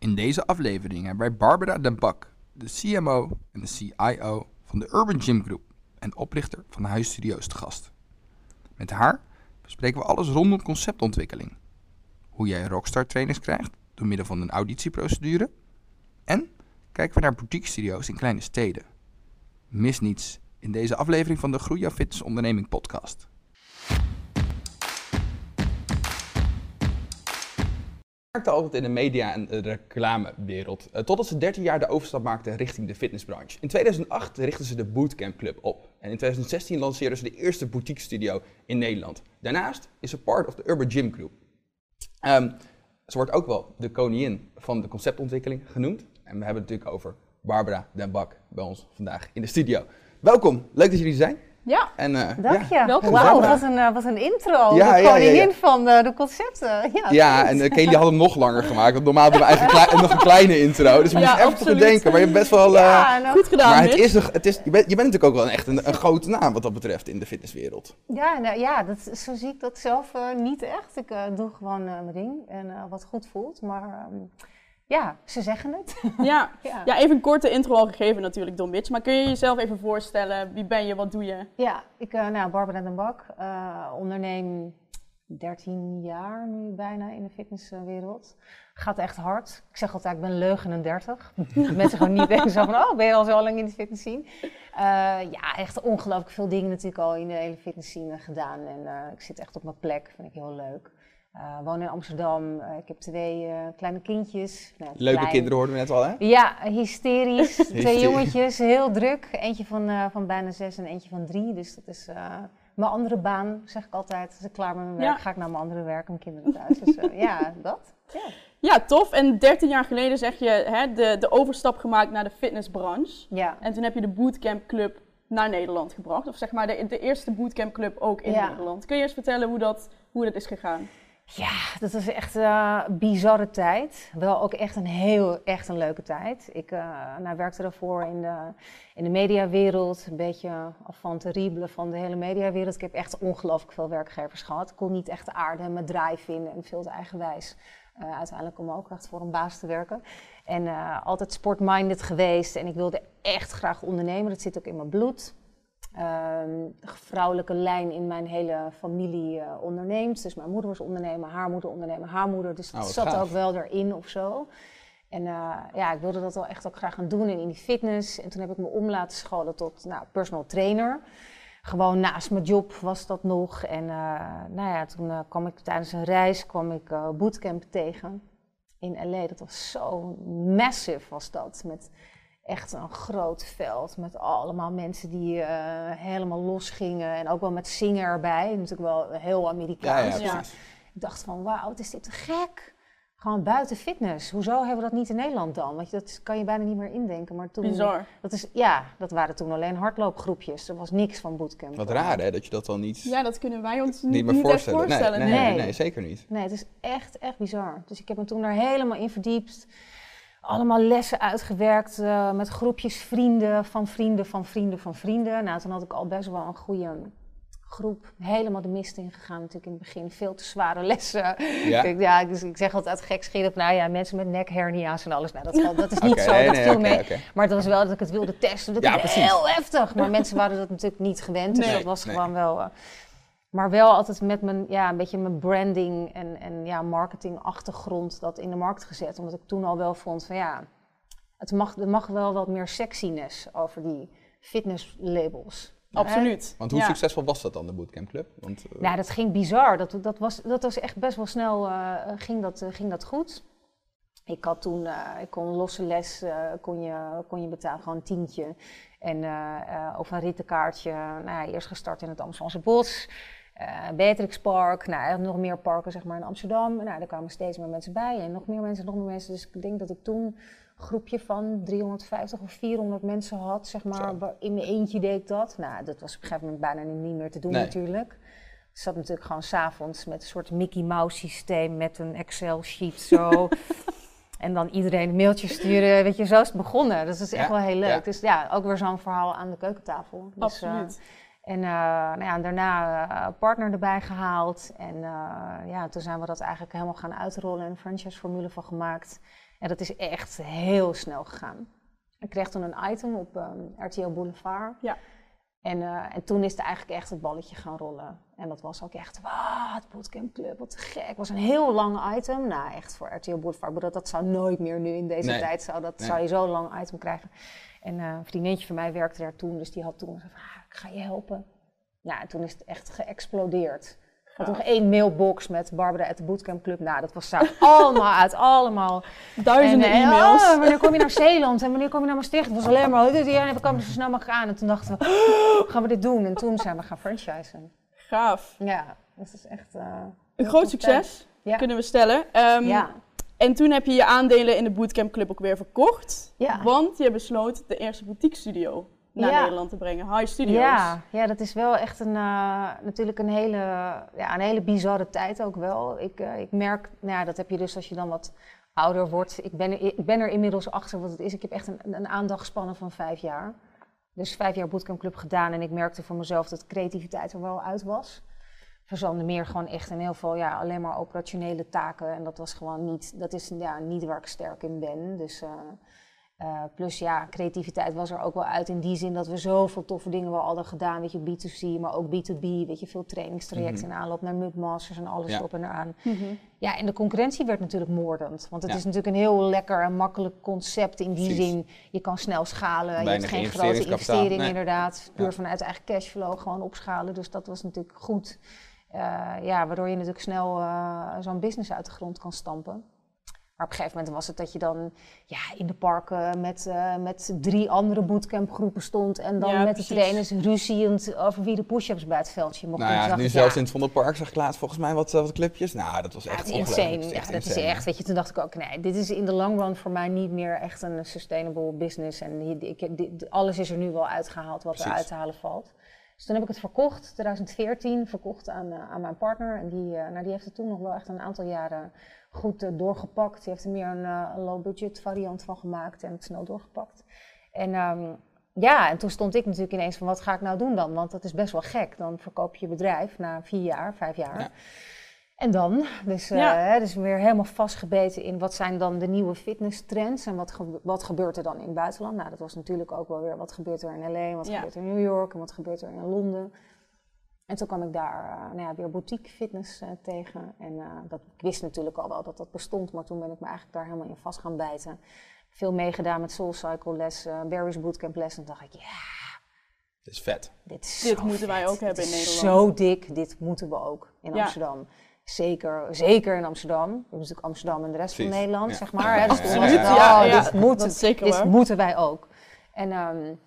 In deze aflevering hebben wij Barbara Den Bak, de CMO en de CIO van de Urban Gym Group en oprichter van Huisstudio's te gast. Met haar bespreken we alles rondom conceptontwikkeling. Hoe jij rockstar trainers krijgt door middel van een auditieprocedure. En kijken we naar boutique studio's in kleine steden. Mis niets in deze aflevering van de Groei jouw Fitness Onderneming podcast. Werkte altijd in de media- en de reclamewereld, uh, totdat ze 13 jaar de overstap maakte richting de fitnessbranche. In 2008 richtten ze de Bootcamp Club op en in 2016 lanceerden ze de eerste boutique studio in Nederland. Daarnaast is ze part of de Urban Gym Group. Um, ze wordt ook wel de koningin van de conceptontwikkeling genoemd. En we hebben het natuurlijk over Barbara Den Bak bij ons vandaag in de studio. Welkom, leuk dat jullie zijn. Ja, en, uh, dank ja. je. Wauw, wat een, uh, wat een intro. Ja, de koningin ja, van de, de concepten. Ja, ja en uh, Kelly had hem nog langer gemaakt. Want normaal hebben we eigenlijk nog een kleine intro. Dus we moeten even te denken. Maar je hebt best wel... Nou, goed gedaan, Maar het is, het is, je, bent, je bent natuurlijk ook wel echt een, een grote naam wat dat betreft in de fitnesswereld. Ja, nou, ja dat, zo zie ik dat zelf niet echt. Ik doe gewoon mijn ding en wat goed voelt. Maar... Um, ja, ze zeggen het. Ja. ja. even een korte intro al gegeven natuurlijk door Mitch. Maar kun je jezelf even voorstellen? Wie ben je? Wat doe je? Ja, ik, uh, nou, Barbara den Bak, uh, onderneem 13 jaar nu bijna in de fitnesswereld. Gaat echt hard. Ik zeg altijd, ik ben leugen 30. Mensen gewoon niet denken zo van, oh, ben je al zo lang in de fitness scene? Uh, ja, echt ongelooflijk veel dingen natuurlijk al in de hele fitness scene gedaan. En ik zit echt op mijn plek, vind ik heel leuk. Uh, woon in Amsterdam. Uh, ik heb twee uh, kleine kindjes. Nou, Leuke klein. kinderen hoorden we net al, hè? Ja, hysterisch. twee jongetjes, heel druk. Eentje van, van bijna zes en eentje van drie. Dus dat is mijn andere baan, zeg ik altijd. Als ik klaar ben met mijn werk, ga ik naar mijn andere werk. Mijn kinderen thuis. Dus ja, dat. Ja. ja. tof. En 13 jaar geleden zeg je hè, de, de overstap gemaakt naar de fitnessbranche. Ja. En toen heb je de Bootcamp Club naar Nederland gebracht. Of zeg maar de, de eerste Bootcamp Club ook in Nederland. Kun je eens vertellen hoe dat, hoe dat is gegaan? Ja, dat was echt een uh, bizarre tijd. Wel ook echt een heel, echt een leuke tijd. Ik uh, nou, werkte daarvoor in de, in de mediawereld, een beetje van terrible van de hele mediawereld. Ik heb echt ongelooflijk veel werkgevers gehad. Ik kon niet echt aarden, mijn draai vinden en veel te eigenwijs. Uh, uiteindelijk om ook echt voor een baas te werken. En altijd sportminded geweest en ik wilde echt graag ondernemen. Dat zit ook in mijn bloed. Ehm, de vrouwelijke lijn in mijn hele familie uh, onderneemt. Dus mijn moeder was ondernemer, haar moeder ondernemer, haar moeder. Dus het oh, zat ook wel erin of zo. En uh, ja, ik wilde dat wel echt ook graag gaan doen in die fitness. En toen heb ik me om laten scholen tot nou, personal trainer. Gewoon naast mijn job was dat nog. En uh, nou ja, toen kwam ik tijdens een reis kwam ik bootcamp tegen in LA. Dat was zo massive was dat. Met echt een groot veld met allemaal mensen die uh, helemaal los gingen. En ook wel met zingen erbij. Natuurlijk wel heel Amerikaans. Ja, ja, Ik dacht van, wauw, wat is dit te gek. Gewoon buiten fitness. Hoezo hebben we dat niet in Nederland dan? Want dat kan je bijna niet meer indenken. Maar toen, Bizar. Dat is, ja, dat waren toen alleen hardloopgroepjes. Er was niks van bootcamp. Wat raar hè, dat je dat dan niet... Ja, dat kunnen wij ons niet, meer voorstellen. voorstellen. Nee, nee, nee, nee, zeker niet. Nee, het is echt, echt bizar. Dus ik heb me toen daar helemaal in verdiept allemaal lessen uitgewerkt uh, met groepjes vrienden van vrienden van vrienden van vrienden. Nou, toen had ik al best wel een goede groep helemaal de mist in gegaan. Natuurlijk in het begin veel te zware lessen. Ja. ja, dus ik zeg altijd gekscherend, nou ja, mensen met nekhernia's en alles. Nou, dat, dat is niet zo, dat viel mee. Maar het was wel dat ik het wilde testen. Dat ja, heel heftig. Maar mensen waren dat natuurlijk niet gewend. Dus dat was gewoon wel... Uh, maar wel altijd met mijn, ja, een beetje mijn branding en, en ja, marketingachtergrond dat in de markt gezet. Omdat ik toen al wel vond van ja, het mag, er mag wel wat meer sexiness over die fitnesslabels. Absoluut. Want hoe succesvol was dat dan, de Bootcamp Club? Want, uh... Nou, dat ging bizar. Dat, dat, was, dat was echt best wel snel, uh, ging, dat, uh, ging dat goed. Ik had toen, ik kon losse les, kon, je, kon je betalen, gewoon een tientje. En of een rittenkaartje, nou ja, eerst gestart in het Amsterdamse Bos. Uh, Beatrix Park, nou, nog meer parken zeg maar, in Amsterdam. Nou, daar kwamen steeds meer mensen bij en nog meer mensen, nog meer mensen. Dus ik denk dat ik toen een groepje van 350 of 400 mensen had, zeg maar. In mijn eentje deed ik dat. Nou, dat was op een gegeven moment bijna niet meer te doen natuurlijk. Ik zat natuurlijk gewoon s'avonds met een soort Mickey Mouse systeem met een Excel sheet zo. en dan iedereen een mailtje sturen, weet je, zo is het begonnen. Dus dat is echt wel heel leuk. Dus ja, ook weer zo'n verhaal aan de keukentafel. Dus, Absoluut. En uh, nou ja, daarna uh, partner erbij gehaald. En uh, ja, toen zijn we dat eigenlijk helemaal gaan uitrollen en een franchise-formule van gemaakt. En dat is echt heel snel gegaan. Ik kreeg toen een item op um, RTL Boulevard. Ja. En, en toen is het eigenlijk echt het balletje gaan rollen. En dat was ook echt, wat, Bootcamp Club, wat gek. Het was een heel lang item. Nou, echt voor RTL Boulevard. Maar dat, dat zou nooit meer nu in deze tijd, zou, dat, nee. zou je zo'n lang item krijgen. En een vriendinnetje van mij werkte daar toen, dus die had toen gezegd, ah, ik ga je helpen. Nou, en toen is het echt geëxplodeerd. Ik had nog één mailbox met Barbara at the Bootcamp Club. Nou, dat was allemaal uit, allemaal. Duizenden en, e-mails. Oh, wanneer kom je naar Zeeland en wanneer kom je naar Maastricht? Het was alleen maar, ja, we komen zo snel mogelijk aan. En toen dachten we, oh, gaan we dit doen? En toen zijn we gaan franchisen. Gaaf. Ja, dat is echt... Uh, een groot succes, ja. kunnen we stellen. Um, ja. En toen heb je je aandelen in de Bootcamp Club ook weer verkocht. Ja. Want je besloot de eerste boutique studio naar Nederland te brengen. High Studios. Ja, ja dat is wel echt een, uh, natuurlijk een hele, ja, een hele bizarre tijd ook wel. Ik, uh, ik merk, nou ja, dat heb je dus als je dan wat ouder wordt. Ik ben, er, ik ben er inmiddels achter wat het is. Ik heb echt een, een aandachtspannen van vijf jaar. Dus vijf jaar Bootcamp Club gedaan en ik merkte voor mezelf dat creativiteit er wel uit was. Verzande meer gewoon echt in heel veel, ja, alleen maar operationele taken. En dat was gewoon niet, dat is ja, niet waar ik sterk in ben. Dus... Uh, uh, plus ja, creativiteit was er ook wel uit in die zin dat we zoveel toffe dingen wel hadden gedaan. Weet je, B2C, maar ook B2B. Weet je, veel trainingstrajecten mm in aanloop naar Mudmasters en alles ja. op en eraan. Mm -hmm. Ja, en de concurrentie werd natuurlijk moordend. Want het ja. is natuurlijk een heel lekker en makkelijk concept in die Precies. zin. Je kan snel schalen, Weinig je hebt geen grote investering nee. inderdaad. Puur ja. vanuit eigen cashflow gewoon opschalen. Dus dat was natuurlijk goed. Uh, ja, waardoor je natuurlijk snel uh, zo'n business uit de grond kan stampen. Maar op een gegeven moment was het dat je dan ja, in de parken met, uh, met drie andere bootcampgroepen stond. En dan ja, met precies. de trainers ruziend over wie de push-ups bij het veldje mocht nou ja, nu zelfs in het Vondelpark zag ik laatst volgens mij wat, wat clipjes. Nou, dat was echt ja, insane. Dat is echt ja, dat insane. is echt, weet je, toen dacht ik ook, nee, dit is in de long run voor mij niet meer echt een sustainable business. En ik, dit, alles is er nu wel uitgehaald wat precies. er uit te halen valt. Dus toen heb ik het verkocht, 2014, verkocht aan, uh, aan mijn partner. En die, uh, nou, die heeft het toen nog wel echt een aantal jaren goed uh, doorgepakt. Die heeft er meer een, uh, een low-budget variant van gemaakt en het snel doorgepakt. En um, ja, en toen stond ik natuurlijk ineens van wat ga ik nou doen dan? Want dat is best wel gek. Dan verkoop je je bedrijf na vier jaar, vijf jaar. Ja. En dan, dus, uh, ja. hè, dus weer helemaal vastgebeten in wat zijn dan de nieuwe fitness trends en wat, ge wat gebeurt er dan in het buitenland. Nou, dat was natuurlijk ook wel weer wat gebeurt er in LA, wat ja. gebeurt er in New York en wat gebeurt er in Londen. En toen kwam ik daar uh, nou ja, weer boutique fitness uh, tegen. En uh, dat, ik wist natuurlijk al wel dat dat bestond, maar toen ben ik me eigenlijk daar helemaal in vast gaan bijten. Veel meegedaan met Soulcycle lessen, Barry's Bootcamp lessen. En dacht ik, ja... Dit is vet. Dit, is dit moeten vet. wij ook hebben in Nederland. Zo dik, dit moeten we ook in ja. Amsterdam. Zeker, zeker in Amsterdam. Je natuurlijk Amsterdam en de rest Precies. van Nederland, ja. zeg maar. Ja, dus ja, ja, ja, dit, moet, dit, zeker, dit moeten wij ook. En um,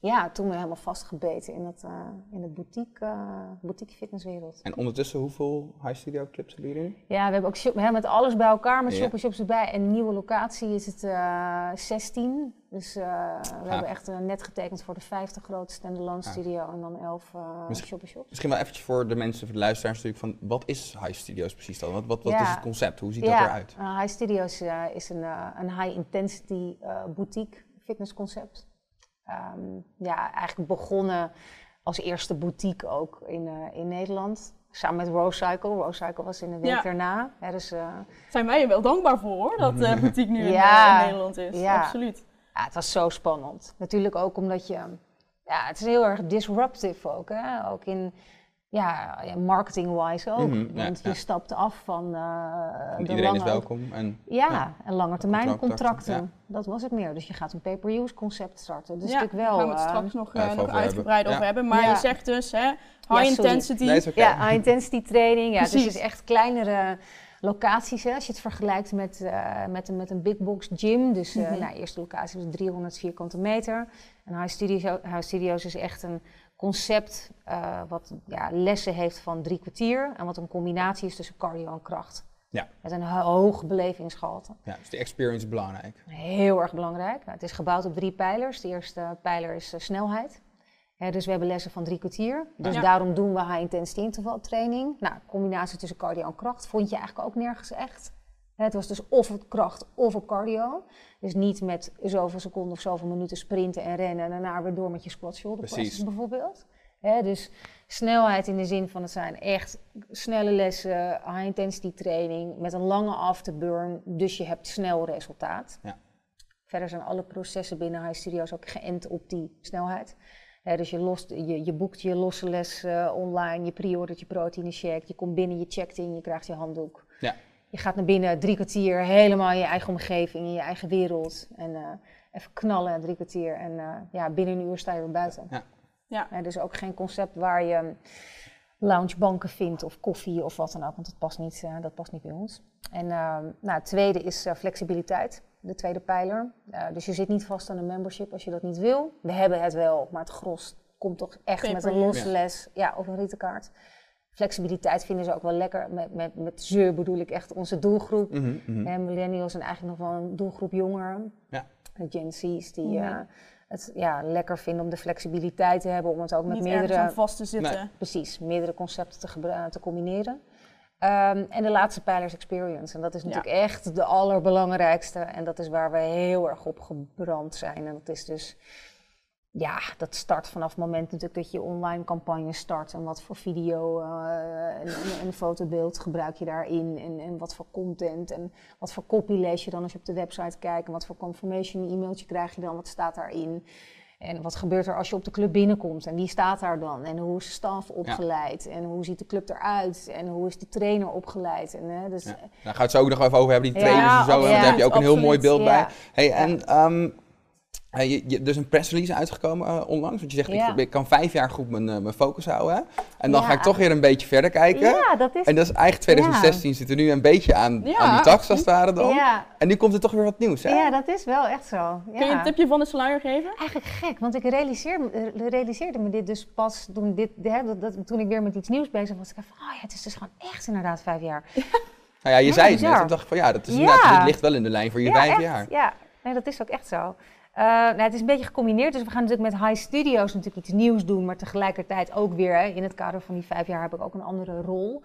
ja, toen ik helemaal vastgebeten in, het, uh, in de boutique, uh, boutique fitnesswereld. En ondertussen, hoeveel high studio clubs hebben jullie nu? Ja, we hebben ook shop, we met alles bij elkaar, met shop en shops erbij. En nieuwe locatie is het uh, 16. Dus we hebben echt net getekend voor de 50 grote standalone studio en dan 11 shop en shops. Misschien wel eventjes voor de mensen, voor de luisteraars natuurlijk, van wat is high studios precies dan? Wat, wat, wat ja. is het concept? Hoe ziet ja. dat eruit? high studios is een, een high intensity boutique fitnessconcept. Um, ja, eigenlijk begonnen als eerste boutique ook in, uh, in Nederland. Samen met Rose Cycle. Rose Cycle was in de week ja. daarna. Dus, uh, Zijn wij er wel dankbaar voor hoor, dat uh, boutique nu ja, in, in, Nederland is. Ja. Absoluut. Ja, het was zo spannend. Natuurlijk ook omdat je... Ja, het is heel erg disruptive ook. Hè? Ook in ja, ja marketing-wise ook. Mm -hmm, ja, want je ja. stapt af van uh, de Iedereen lange, is welkom. En, ja, en lange termijn contracten. Dat was het meer. Dus je gaat een pay-per-use concept starten. Dus ja, ik wel, daar gaan we het uh, straks nog, uh, nog uitgebreid over hebben. Maar je zegt dus, hè, high intensity. Nee, okay. Ja, high intensity training. Ja, dus het is echt kleinere locaties. Hè, als je het vergelijkt met, uh, met, met een big box gym. Dus uh, mm -hmm. nou, eerste locatie was 300 vierkante meter. En High, Studio, High Studios is echt een concept uh, wat ja, lessen heeft van drie kwartier en wat een combinatie is tussen cardio en kracht. Ja. Met een hoog belevingsgehalte. Ja, dus de experience is belangrijk. Heel erg belangrijk. Nou, het is gebouwd op drie pijlers. De eerste pijler is uh, snelheid. Ja, dus we hebben lessen van drie kwartier. Dus ja. daarom doen we high intensity interval training. Nou, combinatie tussen cardio en kracht vond je eigenlijk ook nergens echt. Het was dus of het kracht of het cardio. Dus niet met zoveel seconden of zoveel minuten sprinten en rennen en daarna weer door met je squat shoulder presses bijvoorbeeld. Dus snelheid in de zin van het zijn echt snelle lessen, high intensity training met een lange afterburn, dus je hebt snel resultaat. Ja. Verder zijn alle processen binnen High Studios ook geënt op die snelheid. dus je, lost, je, je, boekt je losse les uh, online, je pre-ordert je proteïne shake, je komt binnen, je checkt in, je krijgt je handdoek. Ja. Je gaat naar binnen, drie kwartier, helemaal in je eigen omgeving, in je eigen wereld. En uh, even knallen, drie kwartier. En uh, ja, binnen een uur sta je weer buiten. Ja. Ja. dus ook geen concept waar je loungebanken vindt of koffie of wat dan ook, want dat past niet, dat past niet bij ons. En nou, het tweede is flexibiliteit de tweede pijler. Uh, dus je zit niet vast aan een membership als je dat niet wil. We hebben het wel, maar het gros komt toch echt met een losse les ja, of een rietenkaart. Flexibiliteit vinden ze ook wel lekker. Met, met, met ze bedoel ik echt onze doelgroep. Mm -hmm. millennials zijn eigenlijk nog wel een doelgroep jonger. Ja. De Gen Z's die uh, het ja, lekker vinden om de flexibiliteit te hebben. Om het ook met meerdere... vast te zitten. Precies, meerdere concepten te, te combineren. Um, en de laatste pijler is experience. En dat is natuurlijk echt de allerbelangrijkste. En dat is waar we heel erg op gebrand zijn. En dat is dus, ja, dat start vanaf het moment natuurlijk dat je online campagne start. En wat voor video uh, en, en, fotobeeld gebruik je daarin. En, en wat voor content en wat voor copy lees je dan als je op de website kijkt. En wat voor confirmation e-mailtje krijg je dan, wat staat daarin. En wat gebeurt er als je op de club binnenkomt? En wie staat daar dan? En hoe is de staf opgeleid? En hoe ziet de club eruit? En hoe is de trainer opgeleid? En, hè, dus, ja. Daar gaan we het zo ook nog even over hebben, die trainers en zo. daar heb je ook een heel mooi beeld bij. Hey, en um, uh, je, je, er is een pressrelease uitgekomen uh, onlangs. Want je zegt, ik, ik, kan vijf jaar goed mijn, uh, mijn focus houden. En dan ga ik toch weer een beetje verder kijken. Ja, dat is... En dat is eigenlijk 2016 zit er nu een beetje aan, aan die tax als het ware dan. En nu komt er toch weer wat nieuws, hè? Ja, dat is wel echt zo. Kun je een tipje van de sluier geven? Eigenlijk gek, want ik realiseerde, realiseerde me dit dus pas toen, dit, hè, dat, toen ik weer met iets nieuws bezig was. Ik dacht van, oh ja, het is dus gewoon echt inderdaad vijf jaar. Nou ja, je zei het net. Ik dacht van, ja, dat is inderdaad, dit ligt wel in de lijn voor je vijf jaar. Ja, nee, dat is ook echt zo. Uh, nou, het is een beetje gecombineerd, dus we gaan natuurlijk met High Studios natuurlijk iets nieuws doen, maar tegelijkertijd ook weer hè, in het kader van die vijf jaar heb ik ook een andere rol.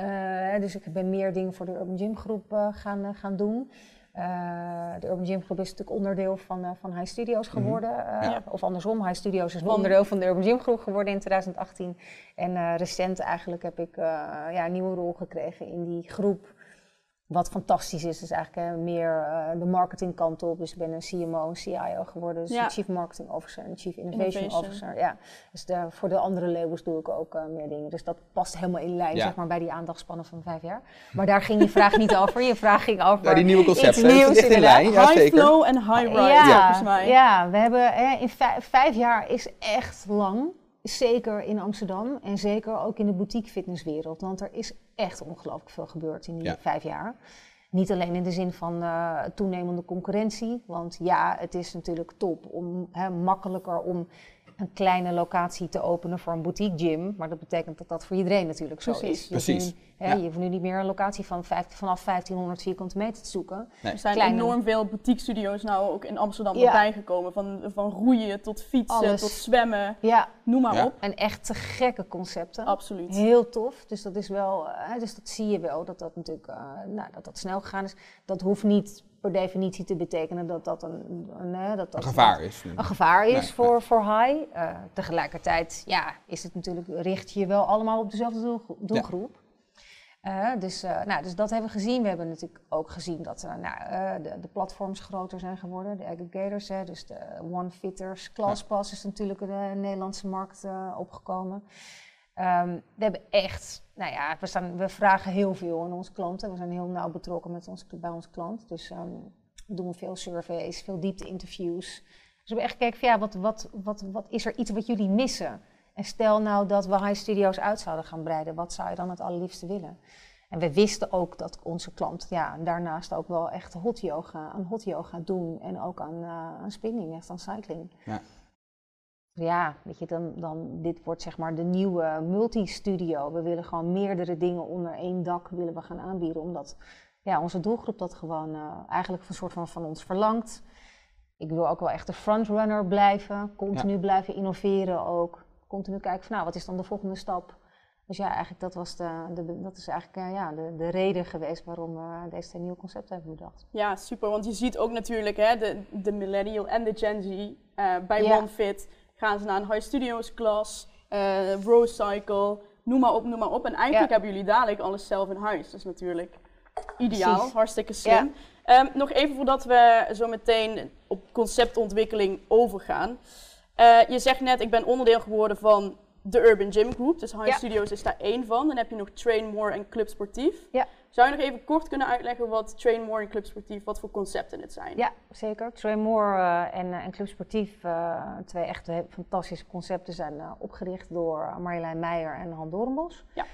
Uh, dus ik ben meer dingen voor de Urban Gym Groep uh, gaan, gaan doen. de Urban Gym Groep is natuurlijk onderdeel van, van High Studios mhm. geworden. Ja. Of andersom, High Studios is onderdeel van de Urban Gym Groep geworden in 2018. En recent eigenlijk heb ik ja, een nieuwe rol gekregen in die groep. Wat fantastisch is, is eigenlijk meer uh, de marketingkant op. Dus ik ben een CMO, een CIO geworden. Dus Chief Marketing Officer en Chief Innovation, Officer. Ja. Dus de, voor de andere labels doe ik ook uh, meer dingen. Dus dat past helemaal in lijn zeg maar, bij die aandachtspannen van vijf jaar. Maar daar ging je vraag niet over. Je vraag ging over ja, die nieuwe concepten. Nieuws, in lijn. Ja, high zeker. flow en high rise, ja, volgens mij. Ja, we hebben in vijf jaar is echt lang. Zeker in Amsterdam en zeker ook in de boutique fitnesswereld. Want er is echt ongelooflijk veel gebeurd in die vijf jaar. Niet alleen in de zin van uh, toenemende concurrentie. Want ja, het is natuurlijk top om hè, makkelijker om een kleine locatie te openen voor een boutique gym. Maar dat betekent dat dat voor iedereen natuurlijk zo is. Je Precies. Nu, hè, Je hoeft nu niet meer een locatie van vanaf 1500 vierkante meter te zoeken. Er zijn enorm veel boutique studio's nou ook in Amsterdam ja. bijgekomen. Van, van roeien tot fietsen tot zwemmen. Ja. Noem maar op. En echt te gekke concepten. Absoluut. Heel tof. Dus dat is wel, uh, dus dat zie je wel, dat dat natuurlijk uh, nou, dat dat snel gegaan is. Dat hoeft niet per definitie te betekenen dat dat een, een, dat dat een gevaar is. Een gevaar is voor, voor high. Uh, tegelijkertijd ja, is het natuurlijk, richt je wel allemaal op dezelfde doelgroep. Uh, dus, uh, nou, dus dat hebben we gezien. We hebben natuurlijk ook gezien dat nou, de, de, platforms groter zijn geworden, de aggregators. Hè, dus de OneFitters, ClassPass is natuurlijk de Nederlandse markt opgekomen. Um, we hebben echt, nou ja, we, staan, we vragen heel veel aan onze klanten. We zijn heel nauw betrokken met ons, bij onze klant. Dus um, we doen veel surveys, veel diepte-interviews. Dus we hebben echt gekeken van ja, wat, wat, wat, wat is er iets wat jullie missen? En stel nou dat we high studio's uit zouden gaan breiden, wat zou je dan het allerliefste willen? En we wisten ook dat onze klant ja, daarnaast ook wel echt hot yoga, aan hot yoga doen en ook aan, uh, aan spinning, echt aan cycling. Ja ja, weet je, dan, dan dit wordt zeg maar de nieuwe multi-studio. We willen gewoon meerdere dingen onder één dak willen we gaan aanbieden, omdat ja, onze doelgroep dat gewoon uh, eigenlijk een soort van van ons verlangt. Ik wil ook wel echt de frontrunner blijven, continu blijven innoveren ook. Continu kijken van nou, wat is dan de volgende stap? Dus ja, eigenlijk dat, was de, de dat is eigenlijk uh, ja, de, de reden geweest waarom we deze nieuwe concepten hebben bedacht. Ja, super. Want je ziet ook natuurlijk hè, de, de millennial en de Gen Z uh, bij OneFit gaan ze naar een high studios klas. uh, Rose Cycle, noem maar op, noem maar op. En eigenlijk hebben jullie dadelijk alles zelf in huis. Dat is natuurlijk ideaal, hartstikke slim. Ehm, nog even voordat we zo meteen op conceptontwikkeling overgaan. Uh, je zegt net, ik ben onderdeel geworden van de Urban Gym Group. Dus High Studios is daar één van. Dan heb je nog Train More en Club Sportief. Ja. Zou je nog even kort kunnen uitleggen wat Train More en Club Sportief, wat voor concepten het zijn? Ja, zeker. Train More uh, en, uh, en, Club Sportief, uh, twee echt fantastische concepten, zijn opgericht door Marjolein Meijer en Han Doornbos. Ja.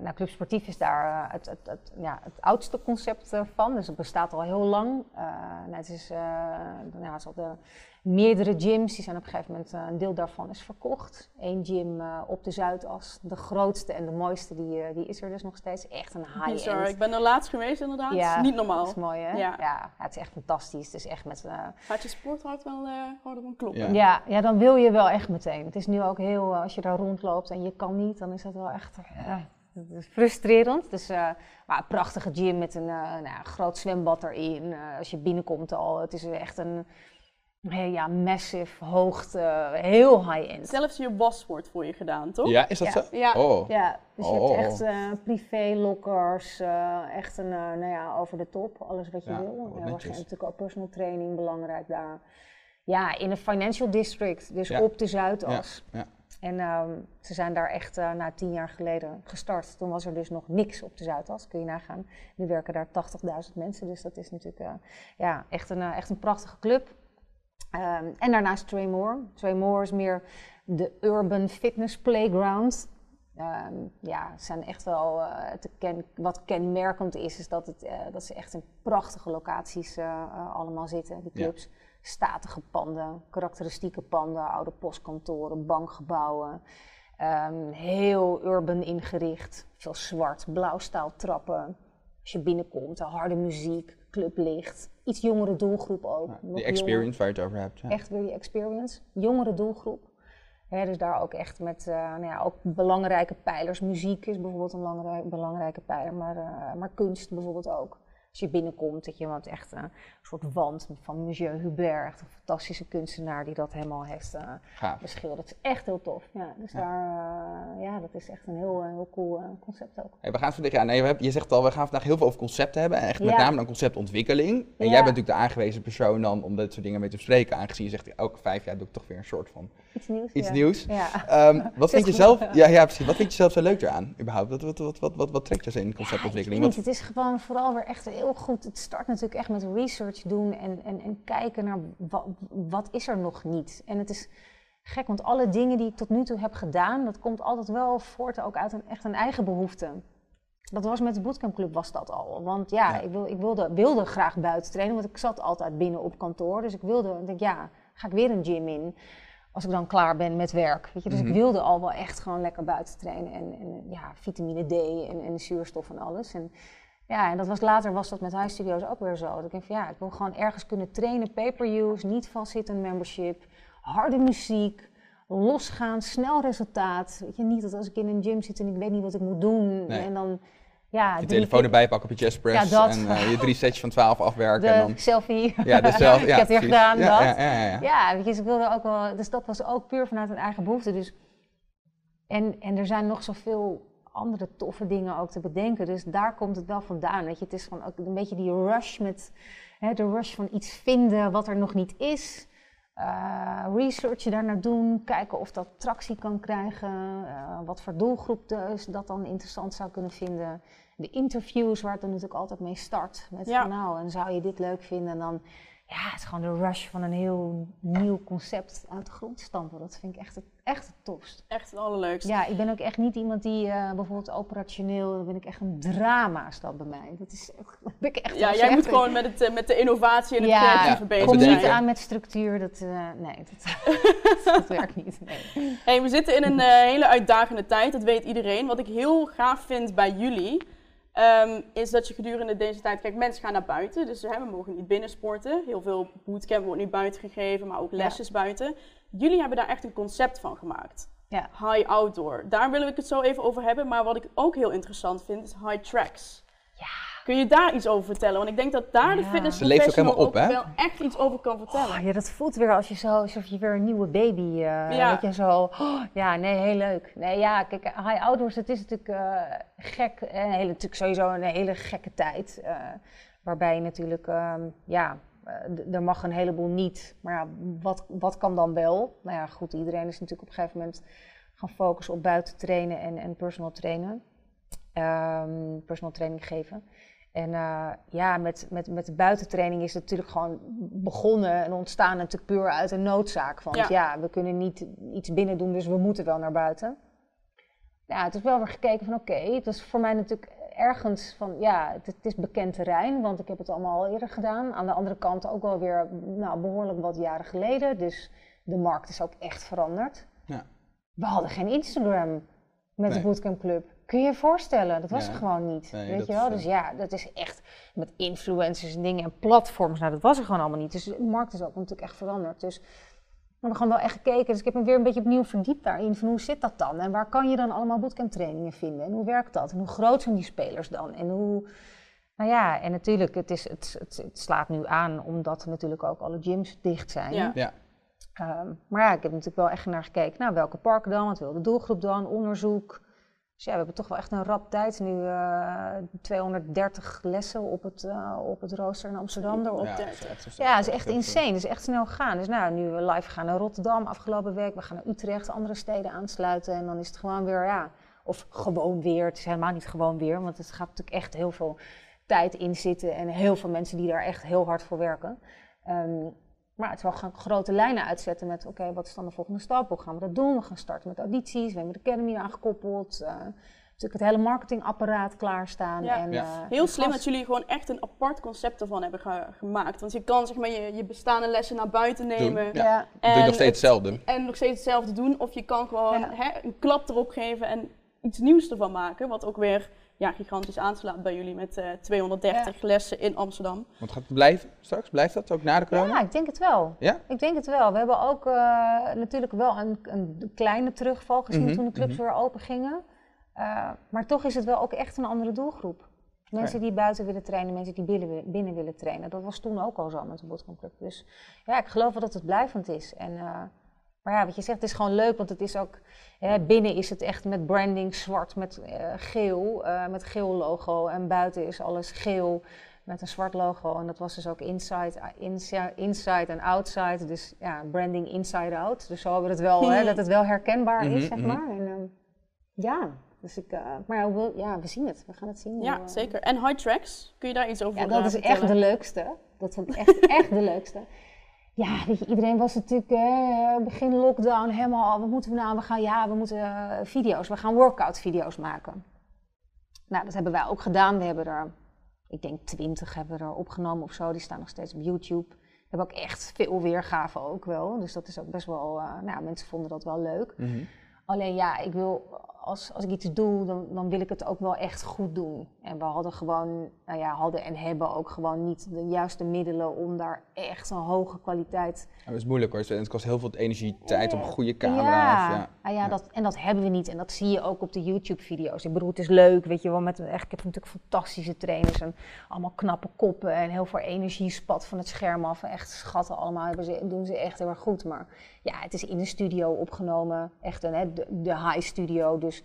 nou, Club Sportief is daar het, het, het, ja, het oudste concept van, dus het bestaat al heel lang. Nou, het is, nou, is al de meerdere gyms. Die zijn op een gegeven moment, uh, een deel daarvan is verkocht. Eén gym uh, op de Zuidas, de grootste en de mooiste, die, uh, die is er dus nog steeds. Echt een high-end. Ik ben er laatst geweest inderdaad. Ja, Niet normaal. Dat is mooi hè? Ja. ja. het is echt fantastisch. Het is echt met... Gaat je sporthart wel op een kloppen? Ja. ja. dan wil je wel echt meteen. Het is nu ook heel, als je daar rondloopt en je kan niet, dan is dat wel echt... frustrerend. Dus, maar een prachtige gym met een nou, groot zwembad erin. als je binnenkomt al, het is echt een ja, massive, hoogte, heel high-end. Zelfs je was wordt voor je gedaan, toch? Ja, is dat zo? Ja, oh. ja. dus je hebt oh. echt uh, privé-lockers, uh, echt een, uh, nou ja, over de top, alles wat je ja, wil. Er was natuurlijk ook personal training belangrijk daar. Ja, in een financial district, dus op de Zuidas. Ja. En um, ze zijn daar echt uh, na tien jaar geleden gestart. Toen was er dus nog niks op de Zuidas, kun je nagaan. Nu werken daar 80.000 mensen, dus dat is natuurlijk uh, ja, echt, een, uh, echt een prachtige club. Um, en daarnaast. Trey Moore is meer de urban fitness playground. Um, ja, zijn echt wel uh, te ken, wat kenmerkend is, is dat, het, uh, dat ze echt in prachtige locaties uh, allemaal zitten, die clubs. Ja. Statige panden, karakteristieke panden, oude postkantoren, bankgebouwen. Um, heel urban ingericht, veel zwart, blauwstaal trappen. Als je binnenkomt, harde muziek, clublicht iets jongere doelgroep ook. Ja, die experience waar je het over hebt. Ja. Echt weer die experience. Jongere doelgroep. dus daar ook echt met uh, nou ja, ook belangrijke pijlers. Muziek is bijvoorbeeld een belangrijke, belangrijke pijler, maar, uh, maar kunst bijvoorbeeld ook als je binnenkomt, dat je wat echt een soort wand van Monsieur Hubert, echt een fantastische kunstenaar die dat helemaal heeft uh, beschilderd. Dat is echt heel tof. Ja, dus daar, uh, ja, dat is echt een heel, heel cool concept ook. Hey, we gaan vandaag, ja, nee, we je zegt al, we gaan vandaag heel veel over concepten hebben, en echt met name dan conceptontwikkeling. En jij bent natuurlijk de aangewezen persoon dan om dit soort dingen mee te bespreken, aangezien je zegt, elke vijf jaar doe ik toch weer een soort van iets nieuws. Iets nieuws. Um, wat vind je zelf, ja, ja, precies. Wat vind je zelf zo leuk eraan überhaupt? Wat, wat, wat, wat, wat, wat trekt je in conceptontwikkeling? Niet, het is gewoon vooral weer echt heel goed. Het start natuurlijk echt met research doen en, en, en kijken naar wat, wat is er nog niet. En het is gek, want alle dingen die ik tot nu toe heb gedaan, dat komt altijd wel voort ook uit een, echt een eigen behoefte. Dat was met de bootcampclub was dat al. Want ja, Ik, wil, ik wilde, wilde graag buiten trainen, want ik zat altijd binnen op kantoor. Dus ik wilde, ik denk ja, ga ik weer een gym in als ik dan klaar ben met werk. Weet je? Dus ik mhm. wilde al wel echt gewoon lekker buiten trainen. En, en ja, vitamine D en, en zuurstof en alles. En ja, en dat was, later was dat met High Studios ook weer zo. Dat ik denk van ja, ik wil gewoon ergens kunnen trainen, pay-per-use, niet vastzitten membership, harde muziek, losgaan, snel resultaat. Weet je, niet dat als ik in een gym zit en ik weet niet wat ik moet doen en dan ja, je telefoon erbij pakken op je chest press ja, en uh, je drie sets van 12 afwerken. De en dan... selfie. Ja, de selfie. Ja, ik heb weer gedaan, ja, dat. Ja, ja, ja, ja. weet je, wilde ook wel, dus dat was ook puur vanuit een eigen behoefte. Dus, en, en er zijn nog zoveel andere toffe dingen ook te bedenken. Dus daar komt het wel vandaan. Weet je, het is gewoon ook een beetje die rush met hè, de rush van iets vinden wat er nog niet is. Uh, researchen daar naar doen, kijken of dat tractie kan krijgen, uh, wat voor doelgroep dus dat dan interessant zou kunnen vinden. De interviews waar het dan natuurlijk altijd mee start. Met ja. nou, en zou je dit leuk vinden? En dan, ja, het is gewoon de rush van een heel nieuw concept uit de grond stampen. Dat vind ik echt het, echt het tofst. Echt het allerleukste. Ja, ik ben ook echt niet iemand die uh, bijvoorbeeld operationeel, dan ben ik echt een drama staat bij mij. Dat is ben ik echt Ja, jij moet gewoon met, het, met de innovatie en het ja, creatieve ja. bezig zijn. Kom niet aan met structuur, dat, uh, nee, dat, dat, werkt niet. Nee. Hey, we zitten in een uh, hele uitdagende tijd, dat weet iedereen. Wat ik heel gaaf vind bij jullie, Um, is dat je gedurende deze tijd, kijk, mensen gaan naar buiten, dus hè, we mogen niet binnen sporten. Heel veel bootcamp wordt nu buiten gegeven, maar ook lesjes buiten. Jullie hebben daar echt een concept van gemaakt. Ja. High outdoor. Daar willen we het zo even over hebben, maar wat ik ook heel interessant vind is high tracks. Ja. Kun je daar iets over vertellen? Want ik denk dat daar de fitness ook, wel echt iets over kan vertellen. Oh, ja, dat voelt weer als je zo, alsof je weer een nieuwe baby, uh, ja. weet je, zo, oh, ja, nee, heel leuk. Nee, ja, kijk, high outdoors, het is natuurlijk uh, gek, en hele, natuurlijk sowieso een hele gekke tijd, uh, waarbij je natuurlijk, um, ja, er mag een heleboel niet, maar ja, wat, wat kan dan wel? Nou ja, goed, iedereen is natuurlijk op een gegeven moment gaan focussen op buiten trainen en, en personal trainen, um, personal training geven. En uh, ja, met, met, met de buitentraining is het natuurlijk gewoon begonnen en ontstaan natuurlijk puur uit een noodzaak. Want ja, ja we kunnen niet iets binnen doen, dus we moeten wel naar buiten. Ja, het is wel weer gekeken van oké, het is voor mij natuurlijk ergens van ja, het, het, is bekend terrein, want ik heb het allemaal al eerder gedaan. Aan de andere kant ook wel weer nou, behoorlijk wat jaren geleden, dus de markt is ook echt veranderd. Ja. We hadden geen Instagram met de Bootcamp Club. Kun je je voorstellen? Dat was er gewoon niet. weet je wel? Dus ja, dat is echt met influencers en dingen en platforms. Nou, dat was er gewoon allemaal niet. Dus de markt is ook natuurlijk echt veranderd. Dus we hebben gewoon wel echt gekeken. Dus ik heb me weer een beetje opnieuw verdiept daarin. Van hoe zit dat dan? En waar kan je dan allemaal bootcamp trainingen vinden? En hoe werkt dat? En hoe groot zijn die spelers dan? En hoe... Nou ja, en natuurlijk, het, is, het, het, slaat nu aan omdat natuurlijk ook alle gyms dicht zijn. Ja. ja. Ehm, maar ja, ik heb natuurlijk wel echt naar gekeken. Nou, welke parken dan? Wat wil de doelgroep dan? Onderzoek. Dus ja, we hebben toch wel echt een rap tijd. Nu uh, eh, 230 lessen op het, uh, op het rooster in Amsterdam erop. Ja, ja, het is echt insane. Het is echt snel gaan. Dus nou, nu we live gaan naar Rotterdam afgelopen week. We gaan naar Utrecht, andere steden aansluiten. En dan is het gewoon weer, ja, of gewoon weer. Het is helemaal niet gewoon weer, want het gaat natuurlijk echt heel veel tijd in zitten. En heel veel mensen die daar echt heel hard voor werken. Um, maar het is wel gaan grote lijnen uitzetten met, oké, wat is dan de volgende stap? Hoe gaan we dat doen? We gaan starten met audities, we hebben de Academy aangekoppeld. Uh, natuurlijk het hele marketingapparaat klaarstaan. Ja. En, ja. Uh, Heel slim dat jullie gewoon echt een apart concept ervan hebben gemaakt. Want je kan zeg maar je, je bestaande lessen naar buiten nemen. Ja. En doe nog steeds hetzelfde. En nog steeds hetzelfde doen. Of je kan gewoon hè, een klap erop geven en iets nieuws ervan maken. Wat ook weer ja, gigantisch aanslaat bij jullie met uh, eh, 230 lessen in Amsterdam. Want gaat het blijven straks? Blijft dat ook na de corona? Ja, ik denk het wel. Ja? Ik denk het wel. We hebben ook uh, natuurlijk wel een, een, kleine terugval gezien mm -hmm, toen de clubs mm -hmm. weer open gingen. Uh, maar toch is het wel ook echt een andere doelgroep. Mensen die buiten willen trainen, mensen die binnen, binnen willen trainen. Dat was toen ook al zo met de Bootcamp Club. Dus ja, ik geloof wel dat het blijvend is. En maar ja, wat je zegt, het is gewoon leuk, want het is ook... Hè, binnen is het echt met branding zwart, met uh, geel, uh, met geel logo. En buiten is alles geel met een zwart logo. En dat was dus ook inside, inside, inside en outside. Dus ja, branding inside out. Dus zo hebben we het wel, hè, dat het wel herkenbaar is, mhm, zeg mhm. maar. En, uh, ja, dus ik, uh, maar we, ja, we zien het. We gaan het zien. Ja, zeker. En high tracks, kun je daar iets over Ja, dat is echt de leukste. Dat vond ik echt, echt de leukste. Ja, weet je, iedereen was natuurlijk begin lockdown helemaal, wat moeten we nou? We gaan, ja, we moeten uh, video's, we gaan workout video's maken. Nou, dat hebben wij ook gedaan. We hebben er, ik denk twintig hebben we er opgenomen of zo. Die staan nog steeds op YouTube. We hebben ook echt veel weergaven ook wel. Dus dat is ook best wel, uh, nou, mensen vonden dat wel leuk. Mm -hmm. Alleen ja, ik wil als, als ik iets doe, dan, dan wil ik het ook wel echt goed doen. En we hadden gewoon, nou ja, hadden en hebben ook gewoon niet de juiste middelen om daar echt een hoge kwaliteit. Dat is moeilijk hoor. Het kost heel veel energie, tijd op een goede camera. Ja, ja. Ah, ja, Dat, en dat hebben we niet. En dat zie je ook op de YouTube-video's. Ik bedoel, het is leuk, weet je wel. Met, echt, ik heb natuurlijk fantastische trainers en allemaal knappe koppen en heel veel energie spat van het scherm af. Echt schatten allemaal, ze, doen ze echt heel erg goed. Maar ja, het is in de studio opgenomen. Echt een, hè, de, de high studio. Dus